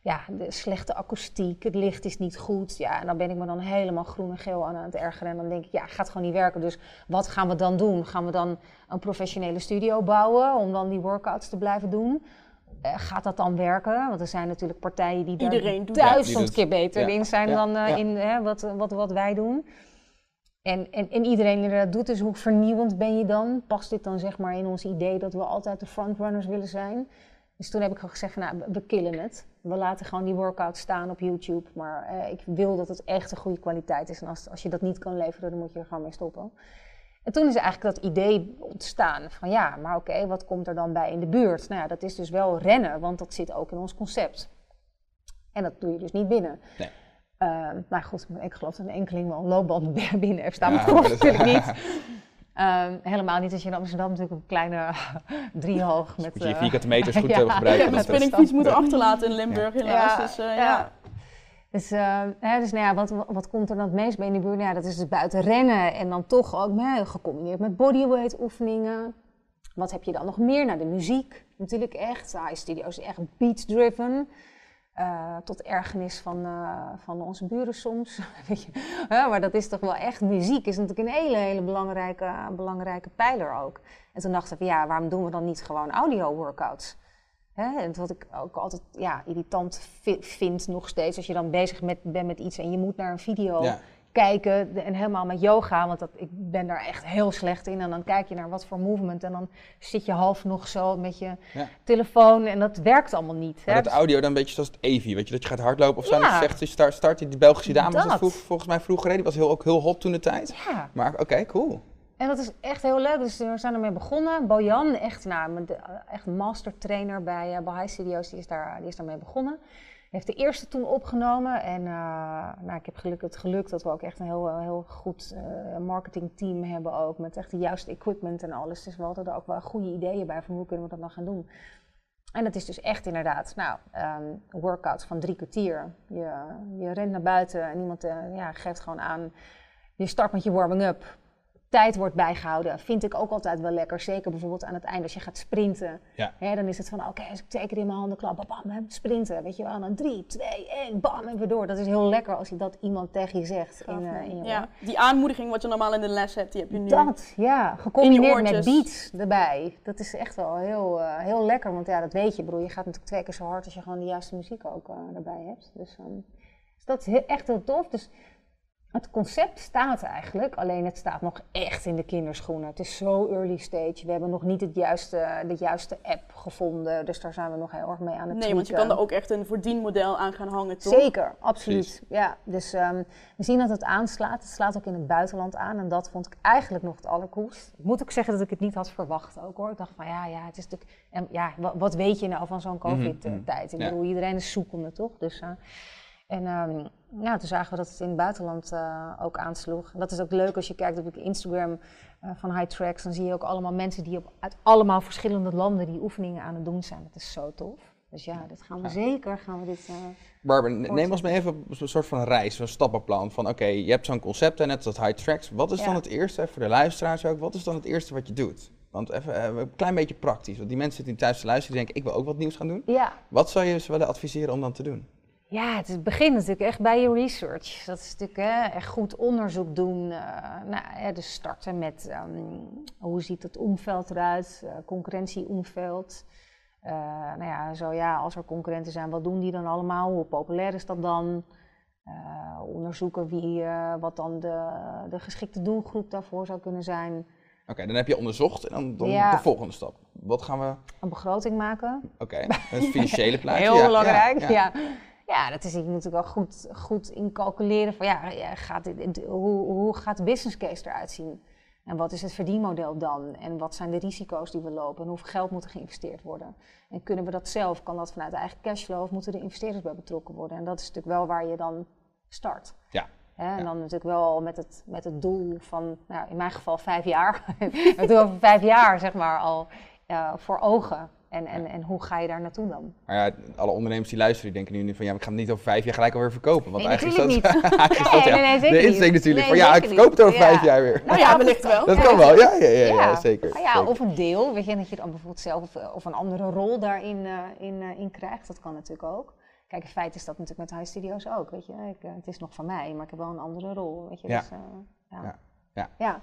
ja, de slechte akoestiek, het licht is niet goed. Ja, en dan ben ik me dan helemaal groen en geel aan het ergeren. En dan denk ik, ja, gaat gewoon niet werken. Dus wat gaan we dan doen? Gaan we dan een professionele studio bouwen om dan die workouts te blijven doen? Uh, gaat dat dan werken? Want er zijn natuurlijk partijen die Iedereen daar duizend keer beter in zijn dan uh, in hè, wat, wat, wat wij doen. En, en, en iedereen inderdaad doet, dus hoe vernieuwend ben je dan? Past dit dan zeg maar in ons idee dat we altijd de frontrunners willen zijn? Dus toen heb ik gewoon gezegd, nou, we killen het. We laten gewoon die workout staan op YouTube. Maar eh, ik wil dat het echt een goede kwaliteit is. En als, als je dat niet kan leveren, dan moet je er gewoon mee stoppen. En toen is eigenlijk dat idee ontstaan van ja, maar oké, wat komt er dan bij in de buurt? Nou ja, dat is dus wel rennen, want dat zit ook in ons concept. En dat doe je dus niet binnen. Nee. Uh, maar goed, ik geloof dat een enkeling wel een loopband binnen heeft staan, maar dat natuurlijk niet. Um, helemaal niet als je in Amsterdam natuurlijk een kleine driehoog met... Moet je je vierkante meters goed ja, gebruiken. Ja, een spinningfiets moeten achterlaten in Limburg helaas. Dus, uh, ja. Dus, uh, hè, dus nou ja, wat, wat komt er dan het meest bij in de buurt? Nou ja, dat is dus buiten rennen en dan toch ook hè, gecombineerd met bodyweight oefeningen. Wat heb je dan nog meer? Nou, de muziek natuurlijk echt. High Studio is echt beat-driven. Uh, tot ergernis van, uh, van onze buren soms. Maar dat is toch wel echt muziek. Is natuurlijk een hele, hele belangrijke, belangrijke pijler ook. En toen dachten we, ja, waarom doen we dan niet gewoon audio-workouts? En wat ik ook altijd ja, irritant vind nog steeds, als je dan bezig met, bent met iets en je moet naar een video kijken en helemaal met yoga, want dat, ik ben daar echt heel slecht in. En dan kijk je naar wat voor movement en dan zit je half nog zo met je telefoon en dat werkt allemaal niet. Maar dat audio dan een beetje zoals het Evi, weet je, dat je gaat hardlopen of zo. Ja. zegt, start, start die Belgische dame, dat. was volgens mij vroeger, die was heel, ook heel hot toen de tijd. Ja. Maar oké, cool. En dat is echt heel leuk. Dus we zijn ermee begonnen. Bojan, echt, nou, echt master trainer bij uh, Bahai Studios, die is, daar, die is daarmee begonnen. Heeft de eerste toen opgenomen. En uh, nou, ik heb geluk, het geluk dat we ook echt een heel, heel goed uh, marketingteam hebben ook. Met echt de juiste equipment en alles. Dus we hadden er ook wel goede ideeën bij van hoe kunnen we dat dan gaan doen. En dat is dus echt inderdaad, nou, um, van drie kwartier. Je, je rent naar buiten en iemand ja, geeft gewoon aan. Je start met je warming-up tijd wordt bijgehouden, vind ik ook altijd wel lekker. Zeker bijvoorbeeld aan het eind als je gaat sprinten. Ja. Hè, dan is het van, oké, als ik twee keer in mijn handen klap, bam, bam, sprinten. Weet je wel, dan drie, twee, één, bam, en weer door. Dat is heel lekker als je dat iemand tegen je zegt. In, uh, in je ja, die aanmoediging wat je normaal in de les hebt, die heb je nu Dat, ja, gecombineerd met beats erbij. Dat is echt wel heel, uh, heel lekker, want ja, dat weet je, broer. Je gaat natuurlijk twee keer zo hard als je gewoon de juiste muziek ook uh, erbij hebt. Dus, um, dus dat is echt heel tof. Dus het concept staat eigenlijk, alleen het staat nog echt in de kinderschoenen. Het is zo early stage. We hebben nog niet het juiste, de juiste app gevonden. Dus daar zijn we nog heel erg mee aan het Nee, want je kan er ook echt een verdienmodel aan gaan hangen, toch? Zeker, absoluut. Ja, dus um, we zien dat het aanslaat. Het slaat ook in het buitenland aan. En dat vond ik eigenlijk nog het allercoolst. Ik moet ook zeggen dat ik het niet had verwacht ook hoor. Ik dacht van ja, ja het is natuurlijk... En ja, wat, wat weet je nou van zo'n mhm, covid-tijd? Ik bedoel, iedereen is zoekende, toch? Dus... Uh, en um, ja, toen zagen we dat het in het buitenland uh, ook aansloeg. En dat is ook leuk als je kijkt op Instagram uh, van High Tracks. Dan zie je ook allemaal mensen die op, uit allemaal verschillende landen die oefeningen aan het doen zijn. Dat is zo tof. Dus ja, dat gaan we zeker. Gaan we dit, uh, Barbara, neem ons maar even op een soort van reis, een stappenplan. Van oké, je hebt zo'n concept, net als dat High Tracks. Wat is dan het eerste, voor de luisteraars ook, wat is dan het eerste wat je doet? Want even een klein beetje praktisch. Want die mensen zitten thuis te luisteren, die denken, ik wil ook wat nieuws gaan doen. Ja. Wat zou je ze willen adviseren om dan te doen? Ja, het begint natuurlijk echt bij je research. Dat is natuurlijk hè, echt goed onderzoek doen. Uh, nou, dus starten met um, hoe ziet het omveld eruit, uh, concurrentieomveld. Uh, nou ja, zo ja, als er concurrenten zijn, wat doen die dan allemaal? Hoe populair is dat dan? onderzoeken wie, wat dan de, de geschikte doelgroep daarvoor zou kunnen zijn. Oké, dan heb je onderzocht en dan, dan de volgende stap. Wat gaan we... Een begroting maken. Oké, een financiële plaatje. Heel belangrijk, ja. Ja, dat is, je moet natuurlijk wel goed, goed incalculeren van ja, gaat dit, hoe, hoe gaat de business case eruit zien? En wat is het verdienmodel dan? En wat zijn de risico's die we lopen? En hoeveel geld moet er geïnvesteerd worden? En kunnen we dat zelf? Kan dat vanuit eigen cashflow of moeten de investeerders bij betrokken worden? En dat is natuurlijk wel waar je dan start. Ja. en dan natuurlijk wel met het, met het doel van, nou, in mijn geval vijf jaar. het doel over vijf jaar, zeg maar, al uh, voor ogen. En, en, en hoe ga je daar naartoe dan? Maar ja, alle ondernemers die luisteren, die denken nu van ja, ik ga het niet over vijf jaar gelijk alweer verkopen. Want nee, eigenlijk is dat, eigenlijk nee, nee, nee, de insteek natuurlijk van ja, ik verkoop het over vijf jaar weer. Nou ja, wellicht wel. Dat kan wel, ja, ja, ja, ja. zeker, ah, ja, Of een deel, weet je, dat je dan bijvoorbeeld zelf of, of een andere rol daarin uh, in, uh, in krijgt. Dat kan natuurlijk ook. Kijk, in feite is dat natuurlijk met High Studios ook, weet je. Ik, uh, het is nog van mij, maar ik heb wel een andere rol, weet je. Ja. Dus, ja. ja. ja.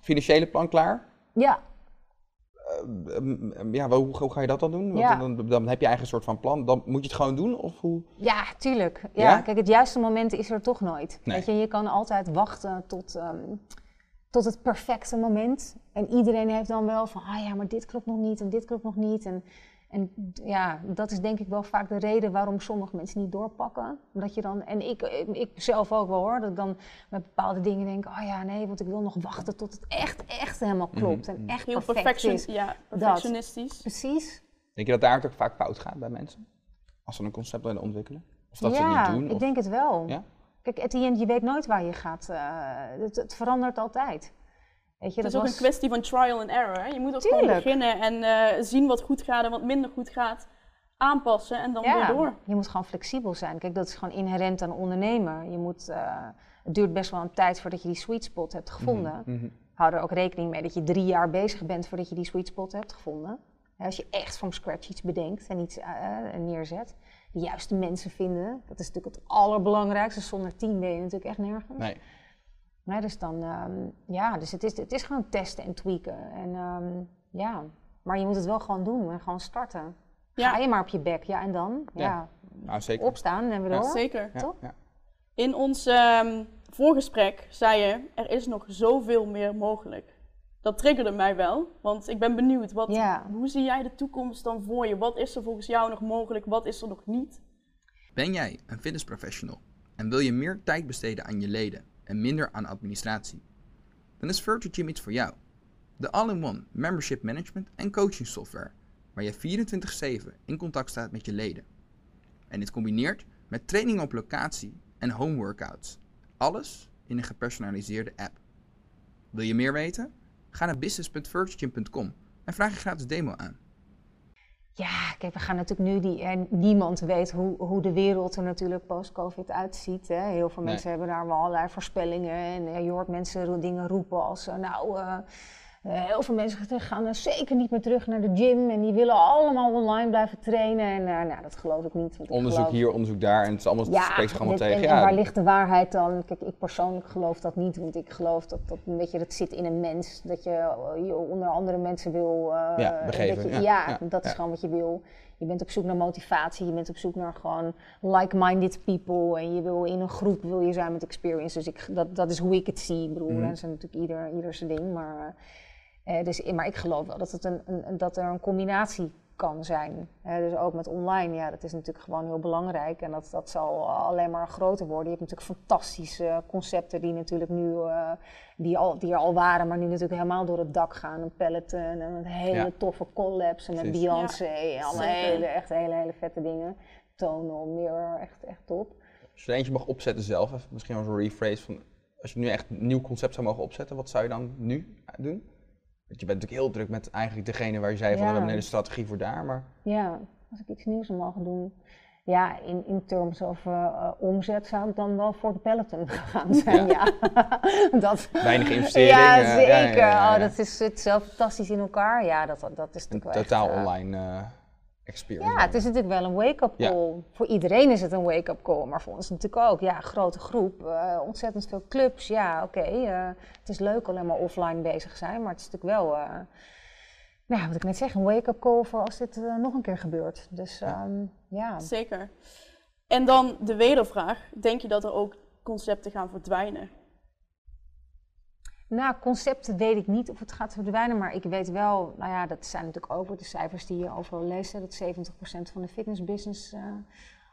Financiële plan klaar? Ja, ja, hoe, hoe, ga je dat dan doen? Ja. Dan, dan, heb je eigen soort van plan. Dan moet je het gewoon doen? Of hoe? Ja, tuurlijk. Ja, Kijk, het juiste moment is er toch nooit. Weet je, je kan altijd wachten tot, um, tot het perfecte moment. En iedereen heeft dan wel van, ah ja, maar dit klopt nog niet en dit klopt nog niet. En en ja, dat is denk ik wel vaak de reden waarom sommige mensen niet doorpakken. Omdat je dan, en ik, ik zelf ook wel hoor, dat ik dan met bepaalde dingen denk, oh ja, nee, want ik wil nog wachten tot het echt, echt helemaal klopt. Mm En echt Heel perfect is. Ja, perfectionistisch. Dat. Precies. Denk je dat daar ook vaak fout gaat bij mensen? Als ze een concept willen ontwikkelen? Of dat ja, ze niet doen? ik denk het wel. Ja? Kijk, at the end, je weet nooit waar je gaat. Uh, het, het verandert altijd. Weet je, het is ook een kwestie van trial and error. Je moet ook gewoon beginnen en uh, zien wat goed gaat en wat minder goed gaat. aanpassen en dan weer door. Je moet gewoon flexibel zijn. Kijk, dat is gewoon inherent aan ondernemen. Je moet, uh, het duurt best wel een tijd voordat je die sweet spot hebt gevonden. Mm Hou er ook rekening mee dat je drie jaar bezig bent voordat je die sweet spot hebt gevonden. als je echt van scratch iets bedenkt en iets uh, neerzet. De juiste mensen vinden, dat is natuurlijk het allerbelangrijkste. Zonder team ben je natuurlijk echt nergens. Nee. Nee, dus dan, um, ja, dus het is, het is gewoon testen en tweaken. En um, ja, maar je moet het wel gewoon doen en gewoon starten. Ja. Ga je maar op je bek, ja, en dan? Ja, ja. Nou, zeker. opstaan en we door. Zeker. Toch? In ons um, voorgesprek zei je, er is nog zoveel meer mogelijk. Dat triggerde mij wel, want ik ben benieuwd, wat, hoe zie jij de toekomst dan voor je? Wat is er volgens jou nog mogelijk, wat is er nog niet? Ben jij een fitnessprofessional en wil je meer tijd besteden aan je leden en minder aan administratie? Dan is Virtual Gym iets voor jou. De all-in-one membership management en coaching software, waar je 24/7 in contact staat met je leden. En dit combineert met training op locatie en home workouts. Alles in een gepersonaliseerde app. Wil je meer weten? Ga naar business.virtualgym.com en vraag je gratis demo aan. Ja, kijk, we gaan natuurlijk nu die. En niemand weet hoe, hoe de wereld er natuurlijk post-COVID uitziet. Hè. Heel veel mensen hebben daar wel allerlei voorspellingen. En je hoort mensen dingen roepen als. Eh, nou. Uh, heel veel mensen gaan zeker niet meer terug naar de gym en die willen allemaal online blijven trainen. En uh, nou, dat geloof ik niet. onderzoek hier, onderzoek daar en het is allemaal, ja, spreekt zich allemaal tegen. En, ja. waar ligt de waarheid dan? Kijk, ik persoonlijk geloof dat niet, want ik geloof dat dat, een beetje, dat zit in een mens. Dat je, eh, je onder andere mensen wil... Uh, ja, begeven. Je, ja, dat is gewoon wat je wil. Je bent op zoek naar motivatie, je bent op zoek naar gewoon like-minded people. En je wil in een groep wil je zijn met experience. Dus ik, dat, dat is hoe ik het zie. Ik bedoel, mm. dat is natuurlijk ieder, ieder zijn ding, maar... Uh, dus, maar ik geloof wel dat, het een, een, dat er een combinatie kan zijn. Dus ook met online, ja, dat is natuurlijk gewoon heel belangrijk. En dat, dat zal alleen maar groter worden. Je hebt natuurlijk fantastische concepten die natuurlijk nu, uh, die, al, die er al waren, maar nu natuurlijk helemaal door het dak gaan. Een Peloton en een hele toffe collabs en met Beyoncé. Ja. En alle hele, echt hele, hele vette dingen. Tonal, Mirror, echt, echt top. Als je er eentje mag opzetten zelf, misschien als een rephrase van... Als je nu echt een nieuw concept zou mogen opzetten, wat zou je dan nu doen? Want je bent natuurlijk heel druk met eigenlijk degene waar je zei van we hebben een hele strategie voor daar. Maar... Ja, als ik iets nieuws mogen doen. Ja, in, in terms of uh, omzet zou ik dan wel voor de peloton gaan zijn. Ja. dat, Weinig investering. Ja, zeker. oh, dat is, zit zelf fantastisch in elkaar. Ja, dat, dat is natuurlijk totaal online. Experience. Ja, het is natuurlijk wel een wake-up call. Voor iedereen is het een wake-up call, maar voor ons natuurlijk ook. Ja, grote groep, uh, ontzettend veel clubs. Ja, oké, uh, het is leuk alleen maar offline bezig zijn, maar het is natuurlijk wel, uh, nou, wat ik net zeg, een wake-up call voor als dit nog een keer gebeurt. Dus ja. Um, ja. Zeker. En dan de wedervraag, denk je dat er ook concepten gaan verdwijnen? Nou, concepten weet ik niet of het gaat verdwijnen, maar ik weet wel, nou ja, dat zijn natuurlijk ook de cijfers die je overal leest, dat 70% van de fitnessbusiness uh,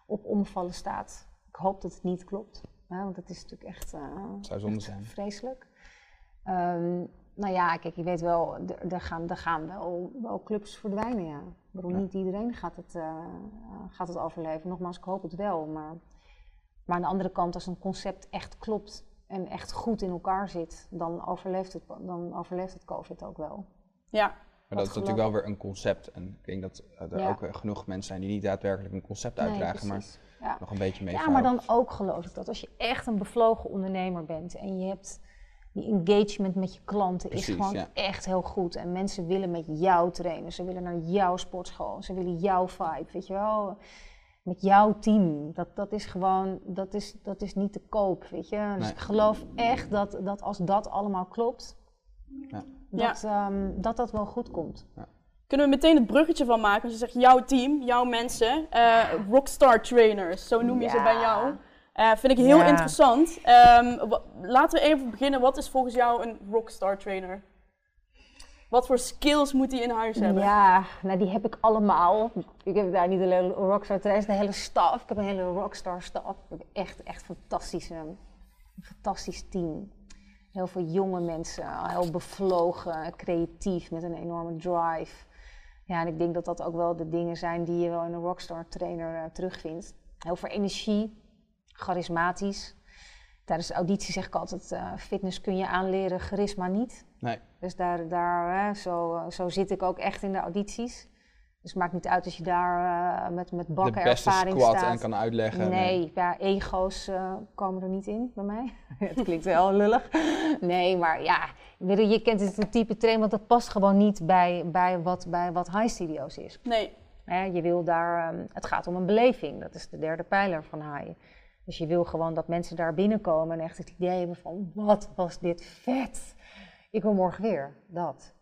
op omvallen staat. Ik hoop dat het niet klopt, hè, want dat is natuurlijk echt, uh, Zou zonde zijn. vreselijk. Um, nou ja, kijk, je weet wel, er gaan, er gaan wel, wel clubs verdwijnen, ja. Waarom niet iedereen gaat het, uh, gaat het overleven. Nogmaals, ik hoop het wel, maar, maar aan de andere kant, als een concept echt klopt en echt goed in elkaar zit, dan overleeft het, dan overleeft het COVID ook wel. Ja. Maar dat is natuurlijk wel weer een concept. En ik denk dat er ook genoeg mensen zijn die niet daadwerkelijk een concept uitdragen, maar nog een beetje mee. Ja, maar dan ook geloof ik dat als je echt een bevlogen ondernemer bent en je hebt die engagement met je klanten is gewoon echt heel goed. En mensen willen met jou trainen, ze willen naar jouw sportschool, ze willen jouw vibe, weet je wel met jouw team. Dat, dat is gewoon, dat is, dat is niet te koop, weet je. Dus ik geloof echt dat, dat als dat allemaal klopt, ja. Dat, ehm, dat dat wel goed komt. Ja. Kunnen we meteen het bruggetje van maken? Als je zegt jouw team, jouw mensen, uh, rockstar trainers, zo noem je ze bij jou. Uh, vind ik heel interessant. Um, laten we even beginnen. Wat is volgens jou een rockstar trainer? Wat voor skills moet hij in huis hebben? Ja, nou die heb ik allemaal. Ik heb daar niet alleen rockstar trainers, de hele staf. Ik heb een hele rockstar staf. Ik heb echt, echt fantastische, een fantastisch team. Heel veel jonge mensen, heel bevlogen, creatief, met een enorme drive. Ja, en ik denk dat dat ook wel de dingen zijn die je wel in een rockstar trainer uh, terugvindt. Heel veel energie, charismatisch. Tijdens de auditie zeg ik altijd, uh, fitness kun je aanleren, charisma niet. Nee. Dus daar, daar hè, zo, zo zit ik ook echt in de audities. Dus het maakt niet uit als je daar uh, met, met bakken de beste ervaring squat staat. en kan uitleggen. Nee, ja, ego's uh, komen er niet in bij mij. Het klinkt wel lullig. Nee, maar ja, je kent het type train, want dat past gewoon niet bij, bij, wat, bij wat high studio's is. Nee. je wil daar, um, het gaat om een beleving. Dat is de derde pijler van high. Dus je wil gewoon dat mensen daar binnenkomen en echt het idee hebben van, wat was dit vet. Ik wil morgen weer, dat.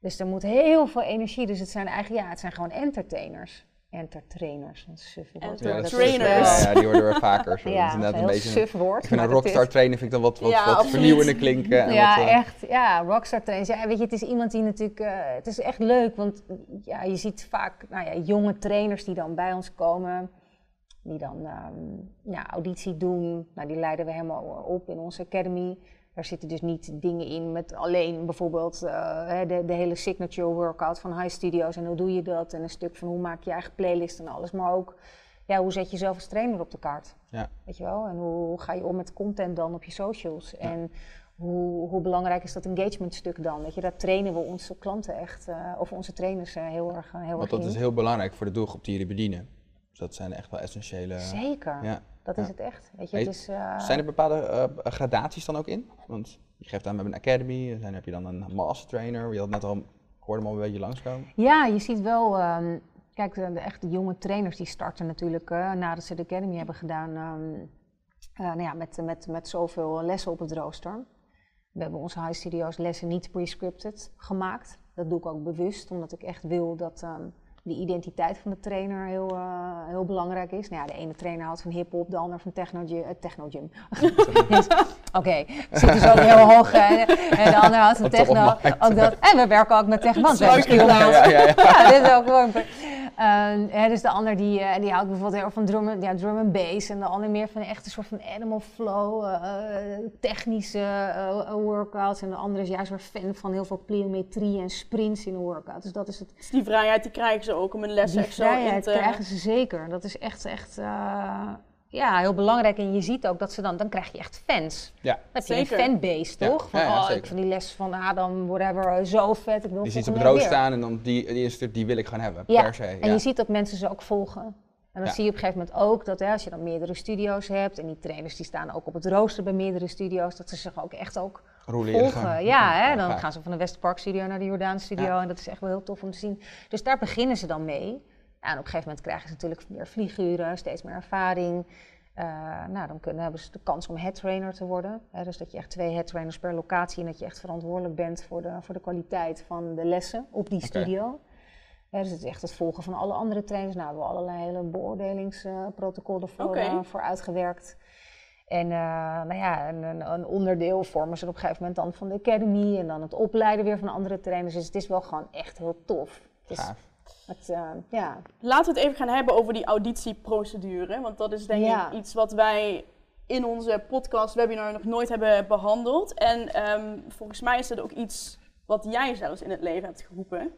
Dus er moet heel veel energie. Dus het zijn eigenlijk, ja, het zijn gewoon entertainers. Entertrainers, een suf woord. Ja, ja, die worden we vaker. Zo. Ja, dat is een beetje suf woord. Ik vind een rockstar trainer vind ik dan wat, wat, ja, wat vernieuwender klinken. En ja, wat, uh... echt. Ja, rockstar trainers. Ja, weet je, het is iemand die natuurlijk... Uh, het is echt leuk, want ja, je ziet vaak nou ja, jonge trainers die dan bij ons komen die dan um, ja, auditie doen. Nou, die leiden we helemaal op in onze academy. Daar zitten dus niet dingen in met alleen bijvoorbeeld uh, de, de, hele signature workout van High Studios en hoe doe je dat en een stuk van hoe maak je eigen playlist en alles, maar ook ja, hoe zet je jezelf als trainer op de kaart. Ja. Weet je wel? En hoe ga je om met content dan op je socials? Ja. En hoe, hoe, belangrijk is dat engagement stuk dan? Weet je, daar trainen we onze klanten echt, uh, of onze trainers uh, heel erg heel Want erg dat in. is heel belangrijk voor de doelgroep die jullie bedienen. Dat zijn echt wel essentiële... Zeker. Ja. Dat is het echt. Weet je, het is, uh, Zijn er bepaalde uh, gradaties dan ook in? Want je geeft aan met een academy, dan heb je dan een master trainer. Je had net al, ik hoorde hem al een beetje langskomen. Ja, je ziet wel, um, kijk, de, de echte jonge trainers die starten natuurlijk uh, nadat ze de academy hebben gedaan, um, nou ja, met, met, met zoveel lessen op het rooster. We hebben onze high studios lessen niet pre-scripted gemaakt. Dat doe ik ook bewust, omdat ik echt wil dat um, de identiteit van de trainer heel, uh, heel belangrijk is. Nou ja, de ene trainer houdt van hip-hop, de ander van techno-gym. Uh, techno Oké, okay. zit dus ook heel hoog. Uh, en de ander houdt van techno. Ook dat. En we werken ook met techno. Ja, ja, ja, ja. ja, dit is ook gewoon. Uh, dus de ander die, uh, die houdt bijvoorbeeld heel erg van drum, ja, drum and bass. En de ander meer van echt een soort van animal flow, uh, technische uh, workouts. En de ander is juist weer fan van heel veel pliometrie en sprints in een workout. Dus dat is het. Dus die vrijheid die krijgen ze ook om een les Die echt zo in te... krijgen ze zeker. Dat is echt, echt ja, heel belangrijk. En je ziet ook dat ze dan, dan krijg je echt fans. Ja. Dan heb je Zeker. een fanbase, Ja. toch? Van, Ja, ja, oh, ik vind die les van Adam, whatever, zo vet. Ik wil Die ziet ze op het rood staan en dan die, die, is, die wil ik gaan hebben, Ja, per se. En je ziet dat mensen ze ook volgen. En dan Ja. zie je op een gegeven moment ook dat hè, als je dan meerdere studio's hebt, en die trainers die staan ook op het rooster bij meerdere studio's, dat ze zich ook echt ook Roleren volgen. Ja, hè, dan gaan ze van de Westerpark studio naar de Jordaan studio Ja. en dat is echt wel heel tof om te zien. Dus daar beginnen ze dan mee. Ja, en op een gegeven moment krijgen ze natuurlijk meer vlieguren, steeds meer ervaring. Eh, nou, dan kunnen, hebben ze de kans om headtrainer te worden. Hè, dus dat je echt twee headtrainers per locatie en dat je echt verantwoordelijk bent voor de, voor de kwaliteit van de lessen op die studio. Dus het is echt het volgen van alle andere trainers. Nou, we hebben allerlei hele beoordelingsprotocollen voor, eh, voor uitgewerkt. En eh, nou ja, een, een, een onderdeel vormen ze op een gegeven moment dan van de academy en dan het opleiden weer van andere trainers. Dus het is wel gewoon echt heel tof. Het is. Het, eh, ja. Laten we het even gaan hebben over die auditieprocedure. Want dat is denk Ja. ik iets wat wij in onze podcast webinar nog nooit hebben behandeld. En ehm, volgens mij is dat ook iets wat jij zelfs in het leven hebt geroepen.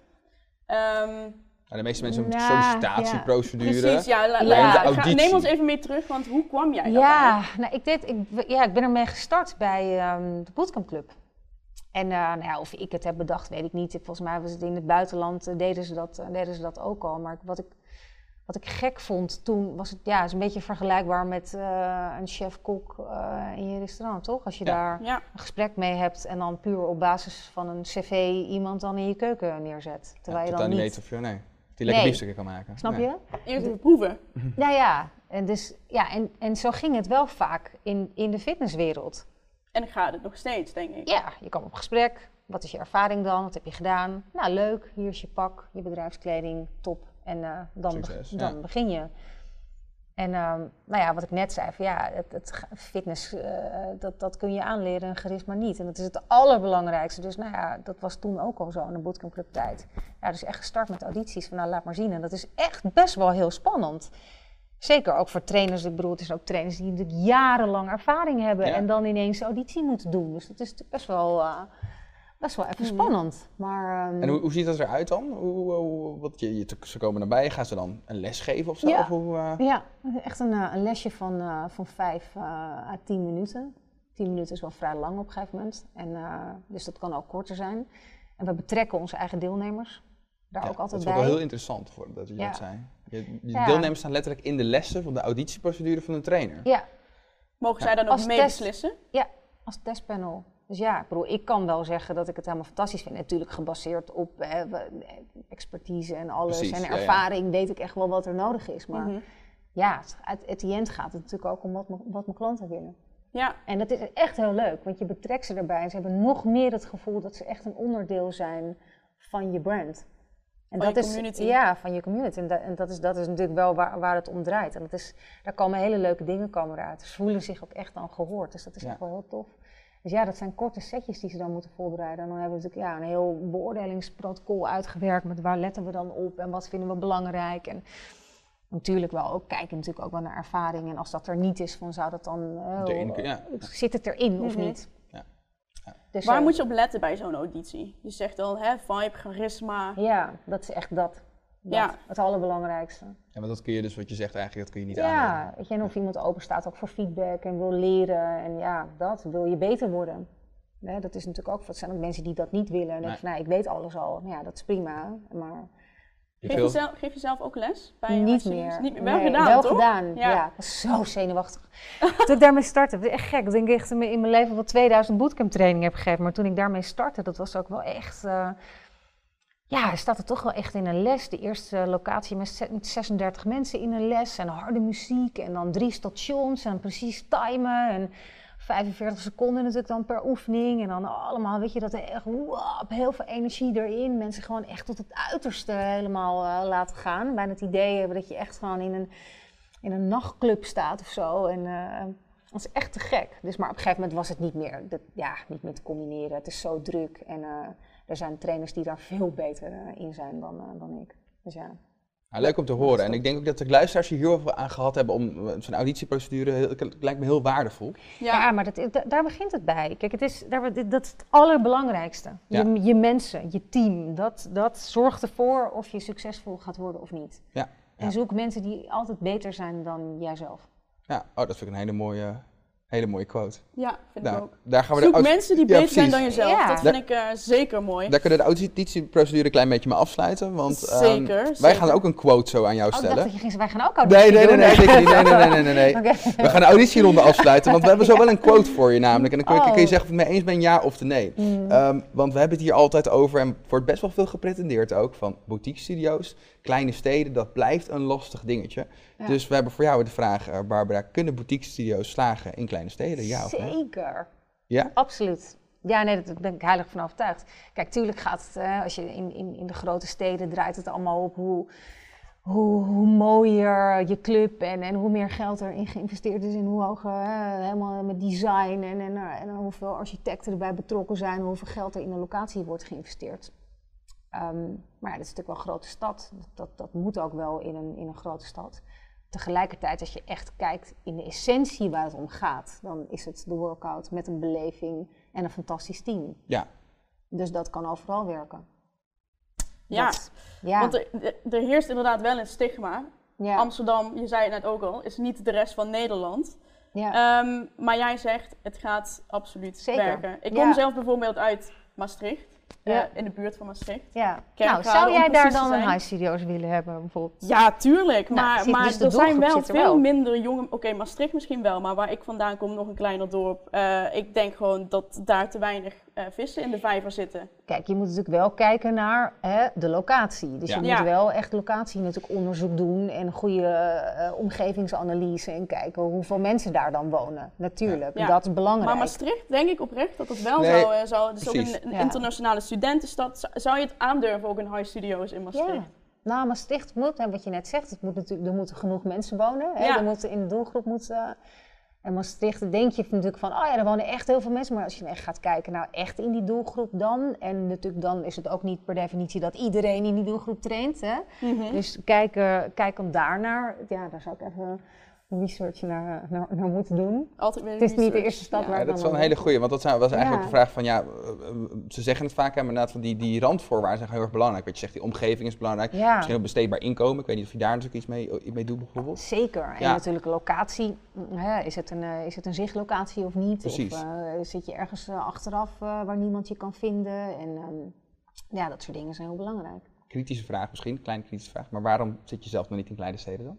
Ehm, Ja, de meeste mensen hebben Nou, een sollicitatieprocedure. precies, ja. la- ga- neem ons even mee terug, want hoe kwam jij Ja, nou, ik, deed, ik, ja, ik ben ermee gestart bij ehm, de Bootcamp Club. En eh, nou ja, of ik het heb bedacht, weet ik niet. Volgens mij was het in het buitenland, eh, deden, ze dat, eh, deden ze dat ook al. Maar wat ik, wat ik gek vond toen, was het ja, is een beetje vergelijkbaar met een chef-kok in je restaurant, toch? Als je Ja. daar Ja, een gesprek mee hebt en dan puur op basis van een cv iemand dan in je keuken neerzet. Ja, Terwijl je dan niet weten of je, nee, die lekker Nee. biefstukken kan maken. Snap Nee. je? eerst even proeven. Nou ja, en, dus, ja en, en zo ging het wel vaak in, in de fitnesswereld. En gaat het nog steeds, denk ik. Ja, je kwam op gesprek. Wat is je ervaring dan? Wat heb je gedaan? Nou, leuk. Hier is je pak, je bedrijfskleding, top. En eh, dan, be- dan ja. begin je. En ehm, nou ja, wat ik net zei, van ja, het, het ga- fitness, eh, dat, dat kun je aanleren en charisma niet. En dat is het allerbelangrijkste. Dus nou ja, dat was toen ook al zo in de bootcamp club tijd. Ja, dus echt gestart met audities van nou, laat maar zien. En dat is echt best wel heel spannend. Zeker ook voor trainers. Ik bedoel, het is ook trainers die natuurlijk jarenlang ervaring hebben Ja. en dan ineens auditie moeten doen. Dus dat is natuurlijk best wel, eh, best wel even spannend. Maar, ehm, En hoe, hoe ziet dat eruit dan? Hoe, hoe- wat, je, je, ze komen erbij, gaan ze dan een les geven of zo? Ja. Of hoe, eh, Ja, echt een, eh, een lesje van, eh van vijf eh, à tien minuten. Tien minuten is wel vrij lang op een gegeven moment. En, eh, dus dat kan ook korter zijn. En we betrekken onze eigen deelnemers. Daar ook altijd bij. Dat is wel heel interessant voor dat je dat zei. Je, deelnemers staan letterlijk in de lessen van de auditieprocedure van een trainer. Ja. Mogen zij dan ook mee beslissen? Ja, als testpanel. Dus ja, ik bedoel, ik kan wel zeggen dat ik het helemaal fantastisch vind. Natuurlijk gebaseerd op hè, expertise en alles en ervaring weet ik echt wel wat er nodig is. Maar mm -hmm. ja, het, het gaat het natuurlijk ook om wat, wat mijn klanten willen. Ja. En dat is echt heel leuk, want je betrekt ze erbij en ze hebben nog meer het gevoel dat ze echt een onderdeel zijn van je brand. En van dat je community. Is, ja, van je community. En, dat, en dat, is, dat is natuurlijk wel waar, waar het om draait. En dat is, daar komen hele leuke dingen komen eruit. Ze voelen zich ook echt dan gehoord. Dus dat is echt wel heel tof. Dus ja, dat zijn korte setjes die ze dan moeten voorbereiden. En dan hebben we natuurlijk ja, een heel beoordelingsprotocol uitgewerkt met waar letten we dan op en wat vinden we belangrijk. En natuurlijk wel ook kijken natuurlijk ook wel naar ervaring. En als dat er niet is, van zou dat dan uh, ja. zit het erin of mhm. niet? Dus, waar uh, moet je op letten bij zo'n auditie? Je zegt al, hè, vibe, charisma. Ja, dat is echt dat. dat ja. Het allerbelangrijkste. Ja, maar dat kun je dus, wat je zegt eigenlijk, dat kun je niet ja, Ja, weet je, en of iemand open staat ook voor feedback en wil leren. En ja, dat, wil je beter worden. dat is natuurlijk ook, dat zijn ook mensen die dat niet willen. En nee. denken nou, ik weet alles al. Ja, dat is prima, maar... Geef je, zelf, geef je zelf ook les? Bij niet meer. Niet meer. Wel gedaan, Wel toch? gedaan, ja. ja. zo zenuwachtig. toen ik daarmee startte, dat is echt gek. Ik denk echt in mijn leven wel 2000 bootcamp training heb gegeven. Maar toen ik daarmee startte, dat was ook wel echt... Uh, ja, staat er toch wel echt in een les. De eerste locatie met 36 mensen in een les en harde muziek en dan drie stations en precies timen en 45 seconden natuurlijk dan per oefening en dan allemaal, weet je, dat er echt heel veel energie erin. Mensen gewoon echt tot het uiterste helemaal uh, laten gaan. Bijna het idee hebben dat je echt gewoon in een, in een nachtclub staat of zo. En uh, dat is echt te gek. Dus maar op een gegeven moment was het niet meer, ja, niet meer te combineren. Het is zo druk en... Uh, er zijn trainers die daar veel beter eh, in zijn dan, eh, dan ik. Dus ja. Leuk om te horen. En ik denk ook dat de luisteraars hier heel veel aan gehad hebben om eh, zo'n auditieprocedure. Het lijkt me heel waardevol. Ja, maar dat, daar begint het bij. Kijk, het is, daar, dat is het allerbelangrijkste. Je, je, mensen, je team. Dat, dat zorgt ervoor of je succesvol gaat worden of niet. Ja. En zoek mensen die altijd beter zijn dan jijzelf. Ja, oh, dat vind ik een hele mooie, Hele mooie quote. Ja, vind ik nou, ook. Daar gaan we Zoek de mensen die beter zijn dan jezelf. Ja. Dat vind ik uh, zeker mooi. Daar kunnen we de auditieprocedure een klein beetje mee afsluiten. Want zeker, um, wij gaan ook een quote zo aan jou stellen. Oh, ik dacht dat je wij gaan ook auditie nee, nee, nee, nee, nee, nee, nee, nee, nee, nee. okay. We gaan de auditieronde afsluiten, want we hebben zo wel een quote voor je namelijk. En dan kun je, oh. kun je zeggen of je het mee eens bent, ja of nee. Mm. Um, want we hebben het hier altijd over, en wordt best wel veel gepretendeerd ook, van boutique studio's, kleine steden, dat blijft een lastig dingetje. Dus we hebben voor jou de vraag, uh, Barbara, kunnen boutique studio's slagen in kleine steden? Ja of nee? Zeker. Ja? Absoluut. Ja, nee, daar ben ik heilig van overtuigd. Kijk, tuurlijk gaat het, uh, als je in, in, in de grote steden draait het allemaal op hoe, hoe, hoe mooier je club en, en hoe meer geld erin geïnvesteerd is en hoe hoger, uh, helemaal met design en, en, en, hoeveel architecten erbij betrokken zijn, hoeveel geld er in een locatie wordt geïnvesteerd. Um, maar ja, dat is natuurlijk wel een grote stad. Dat, dat moet ook wel in een, in een grote stad tegelijkertijd, als je echt kijkt in de essentie waar het om gaat, dan is het de workout met een beleving en een fantastisch team. Ja. Dus dat kan overal werken. Ja, ja. want er, er, heerst inderdaad wel een stigma. Ja. Amsterdam, je zei het net ook al, is niet de rest van Nederland. Ja. Um, maar jij zegt, het gaat absoluut Zeker. werken. Ik kom zelf bijvoorbeeld uit Maastricht. Ja. in de buurt van Maastricht. Ja. nou, zou jij daar dan een high studio's willen hebben bijvoorbeeld? Ja, tuurlijk. Nou, maar, maar dus er zijn wel veel minder jonge... Oké, Maastricht misschien wel, maar waar ik vandaan kom, nog een kleiner dorp. Uh, ik denk gewoon dat daar te weinig uh, vissen in de vijver zitten. Kijk, je moet natuurlijk wel kijken naar hè, de locatie. Dus je moet wel echt locatie natuurlijk onderzoek doen en een goede uh, omgevingsanalyse en kijken hoeveel mensen daar dan wonen. Natuurlijk, dat is belangrijk. Maar Maastricht, denk ik oprecht dat het wel nee, zou, zou... Dus ook een, internationale studentenstad. Zou je het aandurven, ook een high studio's in Maastricht? Ja. Nou, Maastricht moet, en wat je net zegt, het moet natuurlijk, er moeten genoeg mensen wonen. Hè? Er moeten in de doelgroep moeten en Maastricht denk je natuurlijk van, oh ja, er wonen echt heel veel mensen. Maar als je echt gaat kijken, nou echt in die doelgroep dan. En natuurlijk dan is het ook niet per definitie dat iedereen in die doelgroep traint. Hè? Mhm. Dus kijken, kijk om daarnaar. Ja, daar zou ik even research naar, naar, naar moeten doen. Altijd het is niet de eerste stap waar ja, dat is wel een hele goede, want dat was eigenlijk ook de vraag van, ja, ze zeggen het vaak, maar inderdaad van die, die randvoorwaarden zijn heel erg belangrijk. Weet je zegt, die omgeving is belangrijk, misschien ook besteedbaar inkomen. Ik weet niet of je daar natuurlijk iets mee, mee doet bijvoorbeeld. Zeker, en natuurlijk locatie. Hè, is, het een, eh, is het een zichtlocatie of niet? Precies. Of uh, zit je ergens uh, achteraf waar niemand je kan vinden? En um, ja, dat soort dingen zijn heel belangrijk. kritische vraag misschien, kleine kritische vraag. Maar waarom zit je zelf nog niet in kleine steden dan?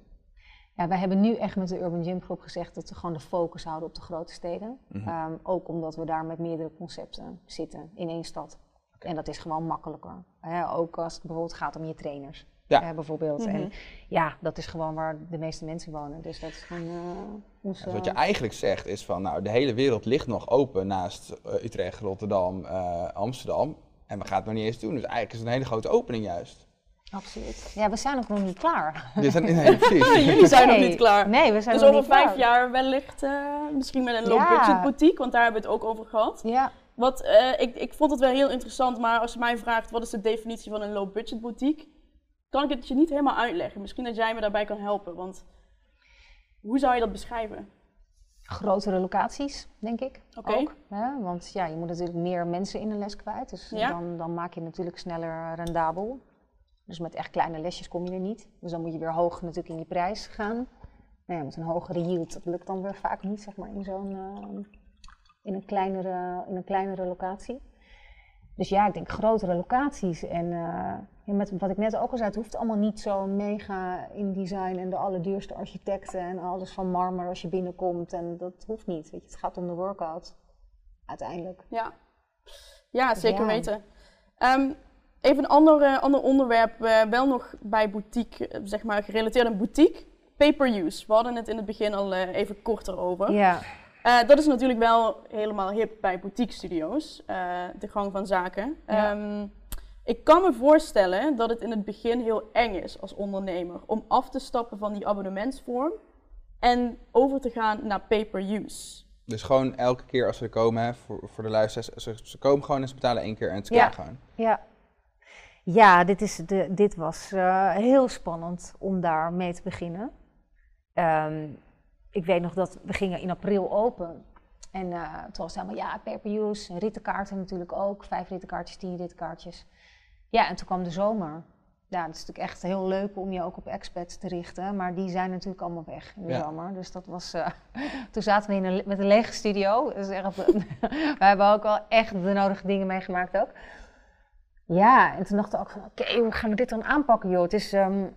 Ja, wij hebben nu echt met de Urban Gym Groep gezegd dat we gewoon de focus houden op de grote steden. Mhm. Ehm, ook omdat we daar met meerdere concepten zitten in één stad. En dat is gewoon makkelijker. ook als het bijvoorbeeld gaat om je trainers. Ja. bijvoorbeeld. En mhm. ja, dat is gewoon waar de meeste mensen wonen. Dus dat is gewoon uh, wat je eigenlijk zegt is van, nou, de hele wereld ligt nog open naast uh, Utrecht, Rotterdam, uh, Amsterdam. En we gaan het nog niet eens doen. Dus eigenlijk is het een hele grote opening juist. Absoluut. Ja, we zijn ook nog niet klaar. Zijn, nee, precies. Jullie zijn nog niet klaar. Nee, we zijn dus nog niet klaar. Dus over vijf jaar wellicht misschien met een low-budget boutique, want daar hebben we het ook over gehad. Ja. Wat, ik, ik vond het wel heel interessant, maar als je mij vraagt wat is de definitie van een low-budget boutique, kan ik het je niet helemaal uitleggen. Misschien dat jij me daarbij kan helpen, want hoe zou je dat beschrijven? Grotere locaties, denk ik. Oké. Want ja, je moet natuurlijk meer mensen in een les kwijt. Dus dan, dan maak je het natuurlijk sneller rendabel. Dus met echt kleine lesjes kom je er niet. Dus dan moet je weer hoog natuurlijk in je prijs gaan. Nou ja, met een hogere yield, dat lukt dan weer vaak niet, zeg maar, in zo'n... Uh, in, een kleinere, in een kleinere locatie. Dus ja, ik denk grotere locaties. En uh, met wat ik net ook al zei, het hoeft allemaal niet zo mega in design en de allerduurste architecten en alles van marmer als je binnenkomt. En dat hoeft niet. Weet je, het gaat om de workout uiteindelijk. Ja, ja zeker weten. Um, even een ander, uh, ander onderwerp, uh, wel nog bij boutique, zeg maar gerelateerd aan boutique. Pay-per-use. We hadden het in het begin al even korter over. Ja. Uh, dat is natuurlijk wel helemaal hip bij boutique studio's, uh, de gang van zaken. Um, ik kan me voorstellen dat het in het begin heel eng is als ondernemer om af te stappen van die abonnementsvorm en over te gaan naar pay-per-use. Dus gewoon elke keer als ze komen, hè, voor, voor de luisteraars, ze, ze, komen gewoon en ze betalen één keer en het is ja. gewoon. Ja, ja dit, is de, dit was uh, heel spannend om daar mee te beginnen. Um, ik weet nog dat we gingen in april open. En uh, toen was het helemaal, ja, pay-per-use, rittenkaarten natuurlijk ook. Vijf rittenkaartjes, tien rittenkaartjes. Ja, en toen kwam de zomer. Ja, het is natuurlijk echt heel leuk om je ook op expats te richten. Maar die zijn natuurlijk allemaal weg in de zomer. Dus dat was... Uh, toen zaten we in een, met een lege studio. Dus echt, we hebben ook wel echt de nodige dingen meegemaakt ook. Ja, en toen dachten we ook van, oké, hoe gaan we dit dan aanpakken, joh? Het is... Um,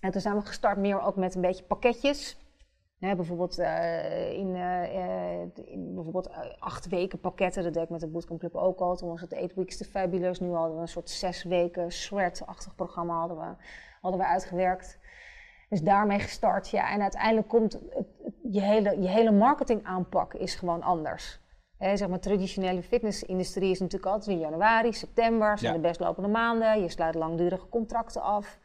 en toen zijn we gestart meer ook met een beetje pakketjes bijvoorbeeld uh, in, uh, in, bijvoorbeeld acht weken pakketten, dat deed ik met de Bootcamp Club ook al. Toen was het Eight Weeks to Fabulous. Nu hadden we een soort zes weken shred-achtig programma hadden we, hadden we uitgewerkt. Dus daarmee gestart. Ja, en uiteindelijk komt het, je, hele, je hele marketingaanpak is gewoon anders. Zeg maar, traditionele fitnessindustrie is natuurlijk altijd in januari, september, zijn de best lopende maanden. Je sluit langdurige contracten af.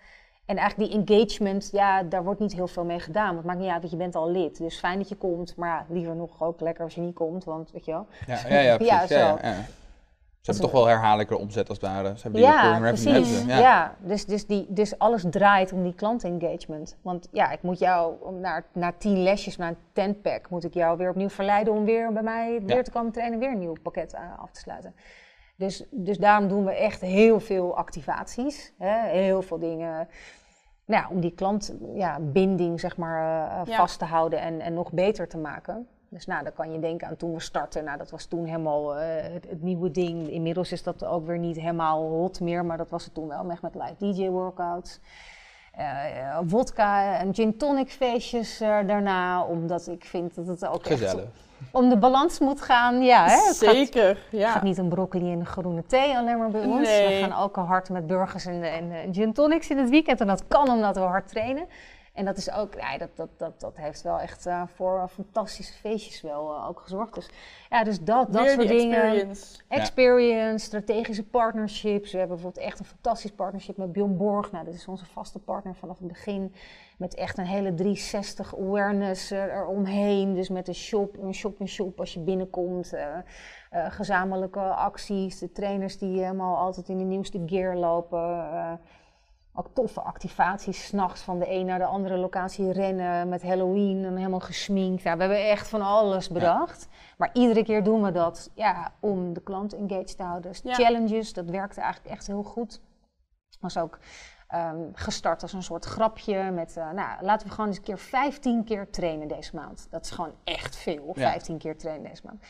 En eigenlijk die engagement, ja, daar wordt niet heel veel mee gedaan. Want het maakt niet uit, want je bent al lid. Dus fijn dat je komt, maar ja, liever nog ook lekker als je niet komt, want weet je wel. Ja, ja, ja, precies. ja, ja, ja. Ze hebben toch wel herhaaldelijke omzet als het ware. Ze hebben die ja, precies. ja. ja, dus, dus, die, dus alles draait om die klantengagement. Want ja, ik moet jou om naar, naar tien lesjes, naar een tentpack, moet ik jou weer opnieuw verleiden om weer bij mij weer te komen trainen, weer een nieuw pakket uh, af te sluiten. Dus, dus daarom doen we echt heel veel activaties. Hè? Heel veel dingen nou ja, om die klantbinding ja, zeg maar, uh, vast te houden en, en nog beter te maken. Dus nou, dan kan je denken aan toen we startten. Nou, dat was toen helemaal uh, het, het, nieuwe ding. Inmiddels is dat ook weer niet helemaal hot meer, maar dat was het toen wel. Echt met live DJ workouts. Uh, vodka en gin tonic feestjes daarna, omdat ik vind dat het ook Gezellig. echt om de balans moet gaan. Ja, hè? Het Zeker. Gaat, ja. gaat niet een broccoli en een groene thee alleen maar bij ons. We gaan ook hard met burgers en, en, gin tonics in het weekend. En dat kan omdat we hard trainen. En dat is ook, ja, dat, dat, dat, dat heeft wel echt uh, voor fantastische feestjes wel uh, ook gezorgd. Dus ja, dus dat, dat soort dingen. Experience. Experience, strategische partnerships. We hebben bijvoorbeeld echt een fantastisch partnership met Bjorn Borg. Nou, dat is onze vaste partner vanaf het begin. Met echt een hele 360 awareness eromheen. Dus met een shop, een shop en shop als je binnenkomt. gezamenlijke acties, de trainers die helemaal altijd in de nieuwste gear lopen ook toffe activaties, s'nachts van de een naar de andere locatie rennen met Halloween en helemaal gesminkt. Ja, we hebben echt van alles bedacht. Maar iedere keer doen we dat ja, om de klant engaged te houden. Dus challenges, dat werkte eigenlijk echt heel goed. Was ook ehm, gestart als een soort grapje met, uh, nou, laten we gewoon eens een keer 15 keer trainen deze maand. Dat is gewoon echt veel, 15 keer trainen deze maand.